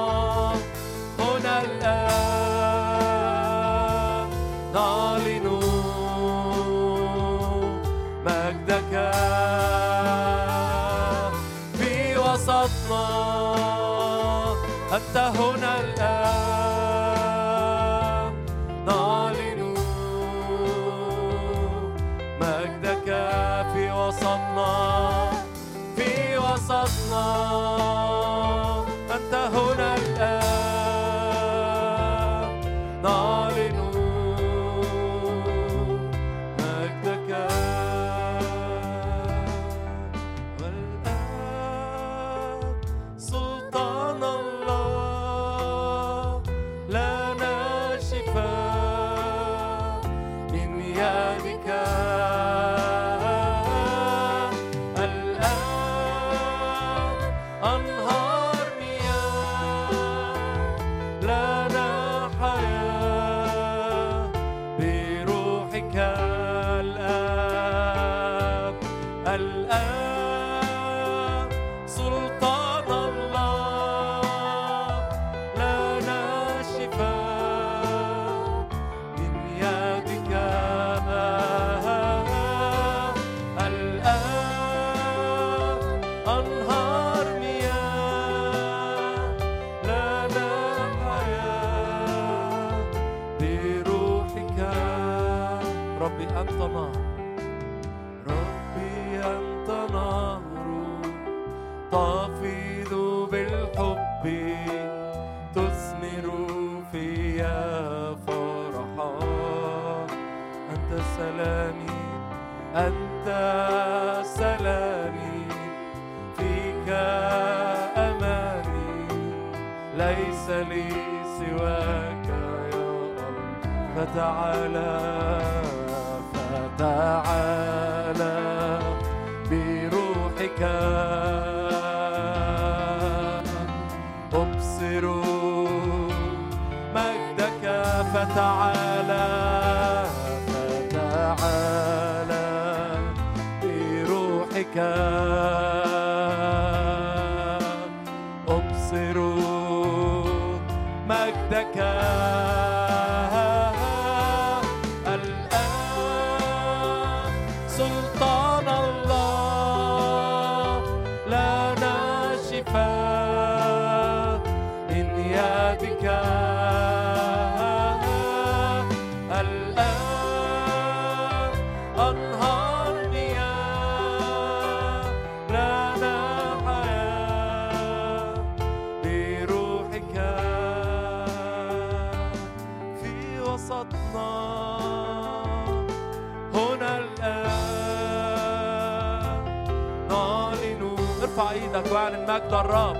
مجد الرب.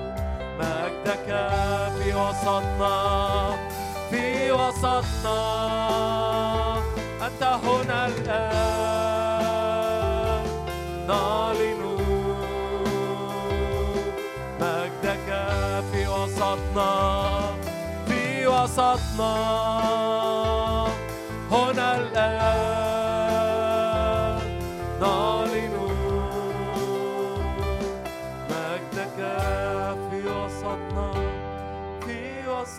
مجدك في وسطنا في وسطنا. أنت هنا الآن. نعلن مجدك في وسطنا في وسطنا. هنا الآن.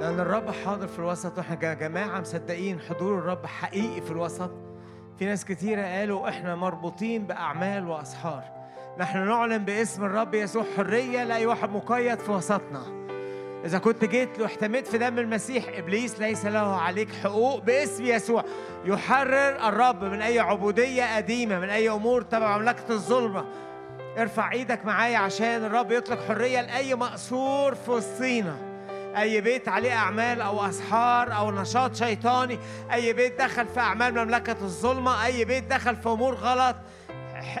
لأن الرب حاضر في الوسط وإحنا يا جماعة مصدقين حضور الرب حقيقي في الوسط. في ناس كتيرة قالوا إحنا مربوطين بأعمال وأسحار. نحن نعلن باسم الرب يسوع حرية لأي واحد مقيد في وسطنا. إذا كنت جيت له احتميت في دم المسيح إبليس ليس له عليك حقوق باسم يسوع. يحرر الرب من أي عبودية قديمة من أي أمور تبع مملكة الظلمة. ارفع إيدك معايا عشان الرب يطلق حرية لأي مقصور في وسطينا. أي بيت عليه أعمال أو أسحار أو نشاط شيطاني أي بيت دخل في أعمال مملكة الظلمة أي بيت دخل في أمور غلط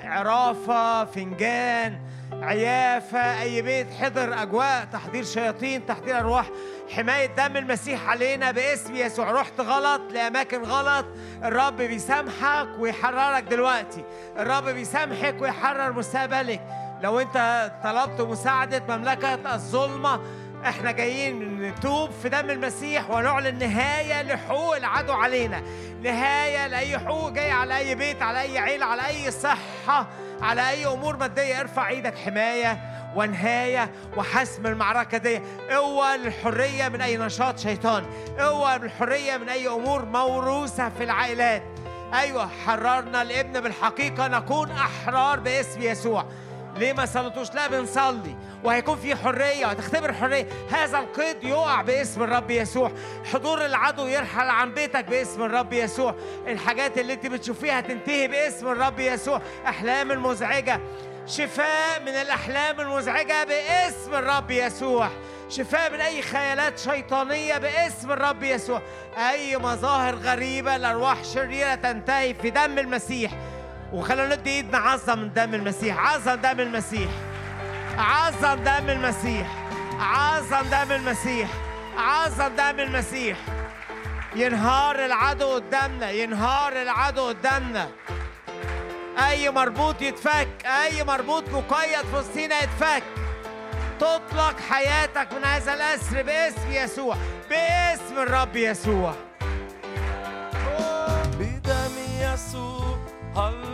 عرافة فنجان عيافة أي بيت حضر أجواء تحضير شياطين تحضير أرواح حماية دم المسيح علينا باسم يسوع. رحت غلط لأماكن غلط الرب بيسامحك ويحررك دلوقتي. الرب بيسامحك ويحرر مستقبلك لو أنت طلبت مساعدة مملكة الظلمة إحنا جايين نتوب في دم المسيح ونعلن نهاية لحقوق العدو علينا. نهاية لأي حقوق جاية على أي بيت على أي عيلة على أي صحة على أي أمور مادية. ارفع إيدك حماية ونهاية وحسم المعركة دي. قوة للحرية من أي نشاط شيطاني قوة للحرية من أي أمور موروثة في العائلات. أيوة حررنا الابن بالحقيقة. نكون أحرار باسم يسوع. ليه ما صليتوش؟ لا بنصلي. وهيكون في حرية وهتختبر حرية هذا القيد يقع باسم الرب يسوع. حضور العدو يرحل عن بيتك باسم الرب يسوع. الحاجات اللي انت بتشوفيها تنتهي باسم الرب يسوع. أحلام المزعجة. شفاء من الأحلام المزعجة باسم الرب يسوع. شفاء من أي خيالات شيطانية باسم الرب يسوع. أي مظاهر غريبة لأرواح شريرة تنتهي في دم المسيح. وخلونا ندي ايد نعظم دم المسيح. عظم دم المسيح. عظم دم المسيح. عظم دم المسيح. عظم دم المسيح. ينهار العدو قدامنا. ينهار العدو قدامنا. أي مربوط يتفك. أي مربوط مقيد في وسطينا يتفك. تطلق حياتك من هذا الأسر باسم يسوع. باسم الرب يسوع. بدم هللويا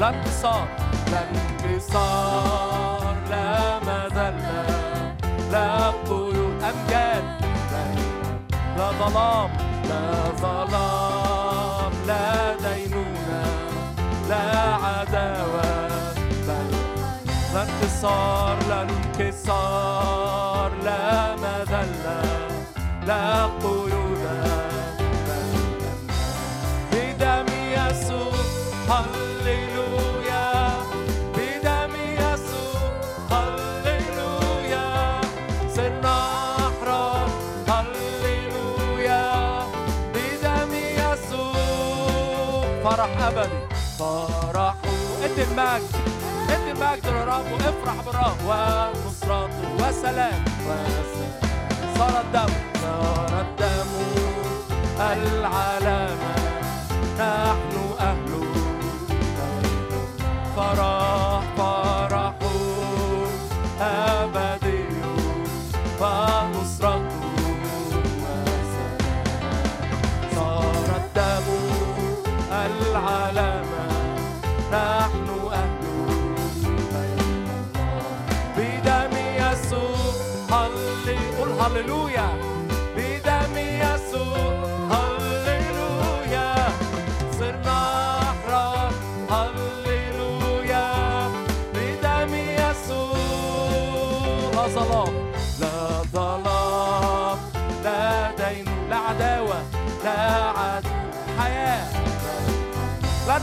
لا انتصار لا انتصار لا مذلة لا قيود أمجاد لا ظلام انتصار لا انكسار لا مذلة لا قيود. بدم يسوع هللويا. بدم يسوع هللويا. صرنا أحرار هللويا. بدم يسوع فرح أبدي. فرح ادي المجد للرب وافرح بالرب ونصرته وسلام. وسلام. صار الدم صار الدم. العلامة.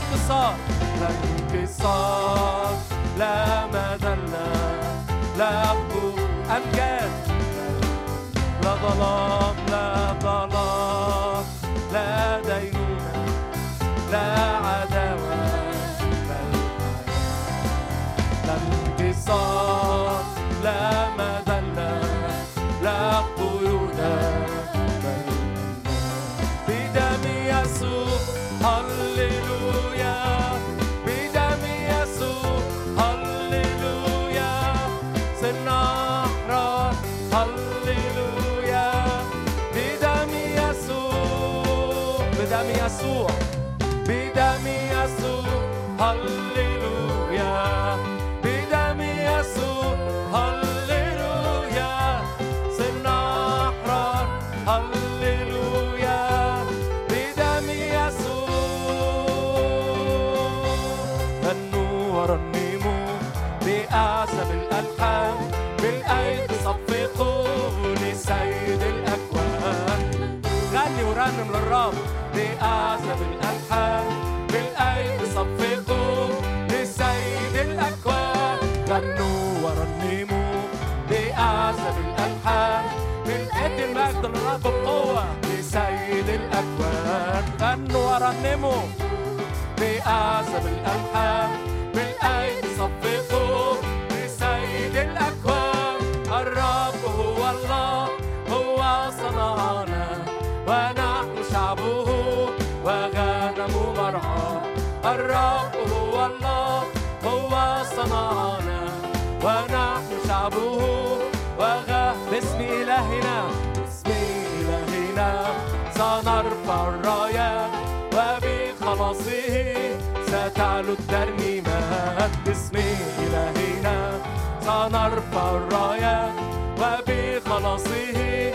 لا انتصار. لا انكسار لا مذلة لا قوة أمجاد لا ظلام لا ظلام بقوة لسيد الأكوان. غنوا ورنموا بأعزب الألحان. الرايات وبخلاصه ستعلو الترنيمات باسم إلهنا سنرفع الرايات وبخلاصه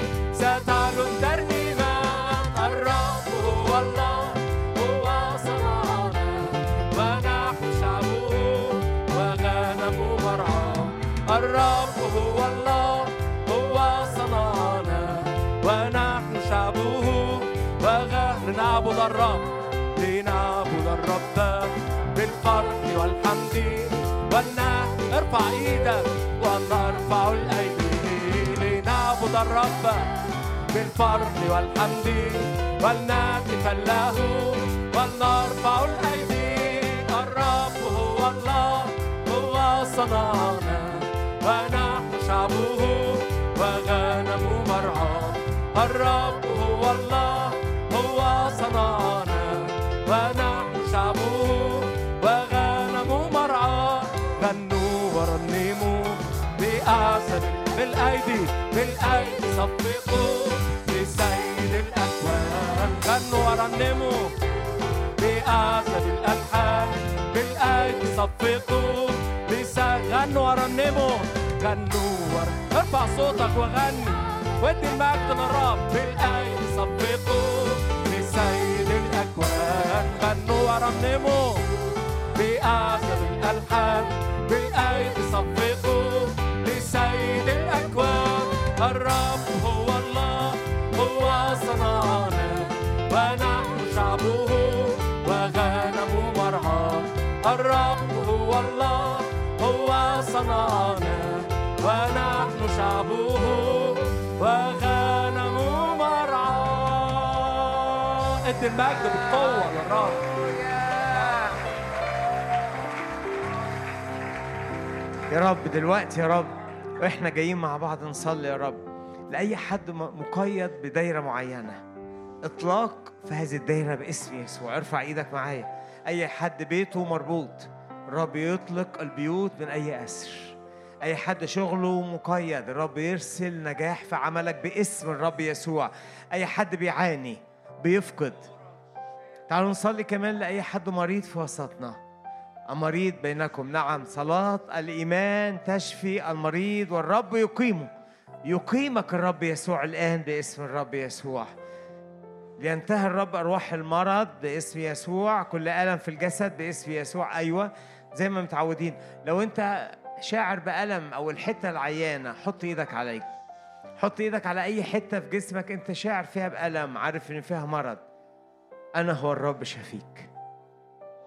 الرب. لنعبد الرب بالفرح والحمد. والنهر ارفع إيدك ونرفع الأيدي. لنعبد الرب بالفرح والحمد. ولنهتف له ولنرفع الأيدي. الرب هو الله هو صنعنا. ونحن شعبه وغنم الرب هو الله بالأيدي بالأيدي صفقوا لسيد الأكوان. غنوا ورنموا بأعزل الألحان بالأيدي صفقوا لسيد غنوا ورنموا. غنوا ارفع صوتك وغني وادي المجد للرب بالأيدي صفقوا الأكوان غنوا ورنموا بأعزل الألحان بالأيدي صفقوا لسيد الأكوان. الرب هو الله هو صنعنا ونحن شعبه وغنم مرعاه الرب هو الله هو صنعنا ونحن شعبه وغنم مرعاه ادي المجد بالقوة للرب يا رب دلوقتي يا رب وإحنا جايين مع بعض نصلي يا رب لأي حد مقيد بدايرة معينة. إطلاق في هذه الدايرة باسم يسوع. ارفع إيدك معايا. أي حد بيته مربوط الرب يطلق البيوت من أي أسر. أي حد شغله مقيد الرب يرسل نجاح في عملك باسم الرب يسوع. أي حد بيعاني بيفقد. تعالوا نصلي كمان لأي حد مريض في وسطنا. المريض بينكم. نعم صلاة الإيمان تشفي المريض والرب يقيمه. يقيمك الرب يسوع الآن باسم الرب يسوع. لينتهي الرب أرواح المرض باسم يسوع. كل ألم في الجسد باسم يسوع. أيوة زي ما متعودين. لو أنت شاعر بألم أو الحتة العيانة حط إيدك عليك. حط إيدك على أي حتة في جسمك أنت شاعر فيها بألم عارف إن فيها مرض. أنا هو الرب شفيك.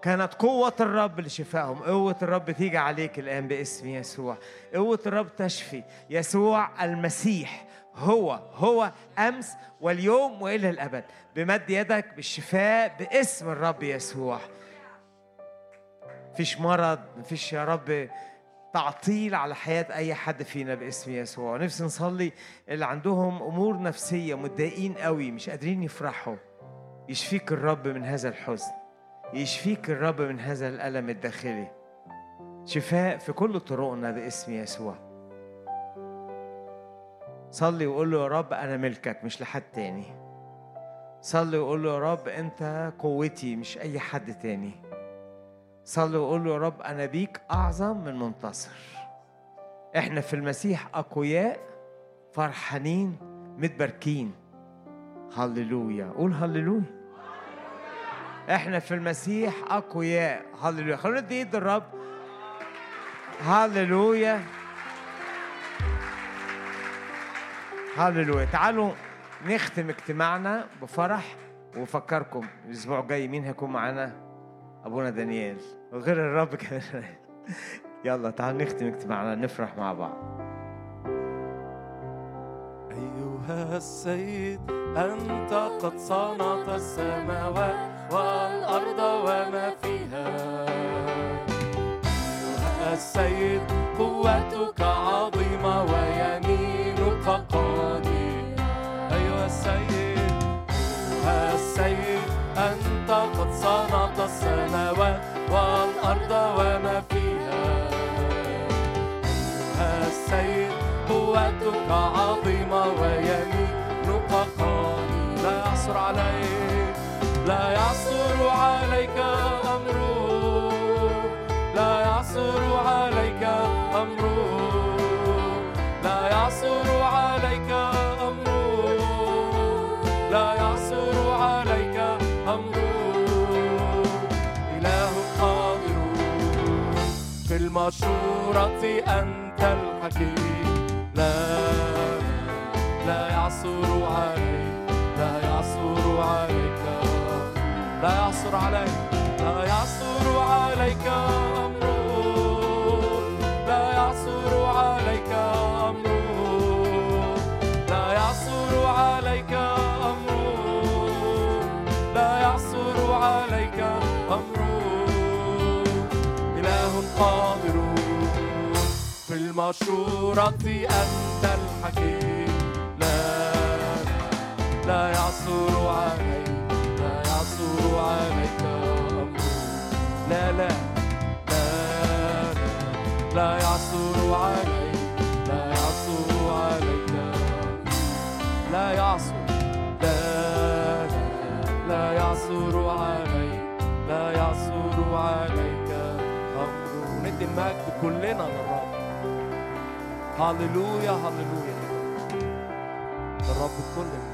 كانت قوة الرب لشفائهم. قوة الرب تيجي عليك الآن باسم يسوع. قوة الرب تشفي. يسوع المسيح هو هو أمس واليوم وإلى الأبد. بمد يدك بالشفاء باسم الرب يسوع. مفيش مرض مفيش يا رب تعطيل على حياة أي حد فينا باسم يسوع. نفسي نصلي اللي عندهم أمور نفسية متضايقين قوي مش قادرين يفرحوا. يشفيك الرب من هذا الحزن. يشفيك الرب من هذا الألم الداخلي. شفاء في كل طرقنا باسم يسوع. صلي وقول له يا رب أنا ملكك مش لحد تاني. صلي وقول له يا رب أنت قوتي مش أي حد تاني. صلي وقول له يا رب أنا بيك أعظم من منتصر. إحنا في المسيح أقوياء فرحانين متباركين. هللويا قول هللويا. إحنا في المسيح اقوياء. هللويا. خلونا ندي ايد الرب هللويا. هللويا. تعالوا نختم اجتماعنا بفرح وفكركم الأسبوع الجاي مين هيكون معانا؟ أبونا دانيال. وغير الرب كمان. يلا تعالوا نختم اجتماعنا نفرح مع بعض. أيها السيد أنت قد صنعت السماوات والأرض وما فيها. أيها السيد قوتك عظيمة ويمينك قدير أيها السيد أيها السيد أنت قد صنعت السماوات والأرض وما فيها. أيها السيد قوتك عظيمة ويمينك قوي لا يعصر عليك. لا يعصر عليك أمره لا يعصر عليك أمره لا يعصر عليك أمره لا يعصر عليك أمره إله قادر. في المشورة أنت الحكيم. لا لا يعصر عليك لا يعصر عليك. لا يعصر عليك لا يعصر عليك أمره لا يعصر عليك أمره لا يعصر عليك أمره لا يعصر عليك أمره إله قادر في المشورة أنت الحكيم. لا لا يعثر عليك. عليك لا لا لا لا لا يعثر عليك لا يعثر عليك لا يعثر لا لا لا يعثر عليك لا يعثر عليك أمر ندي المجد كلنا للرب. هللويا هللويا. للرب كل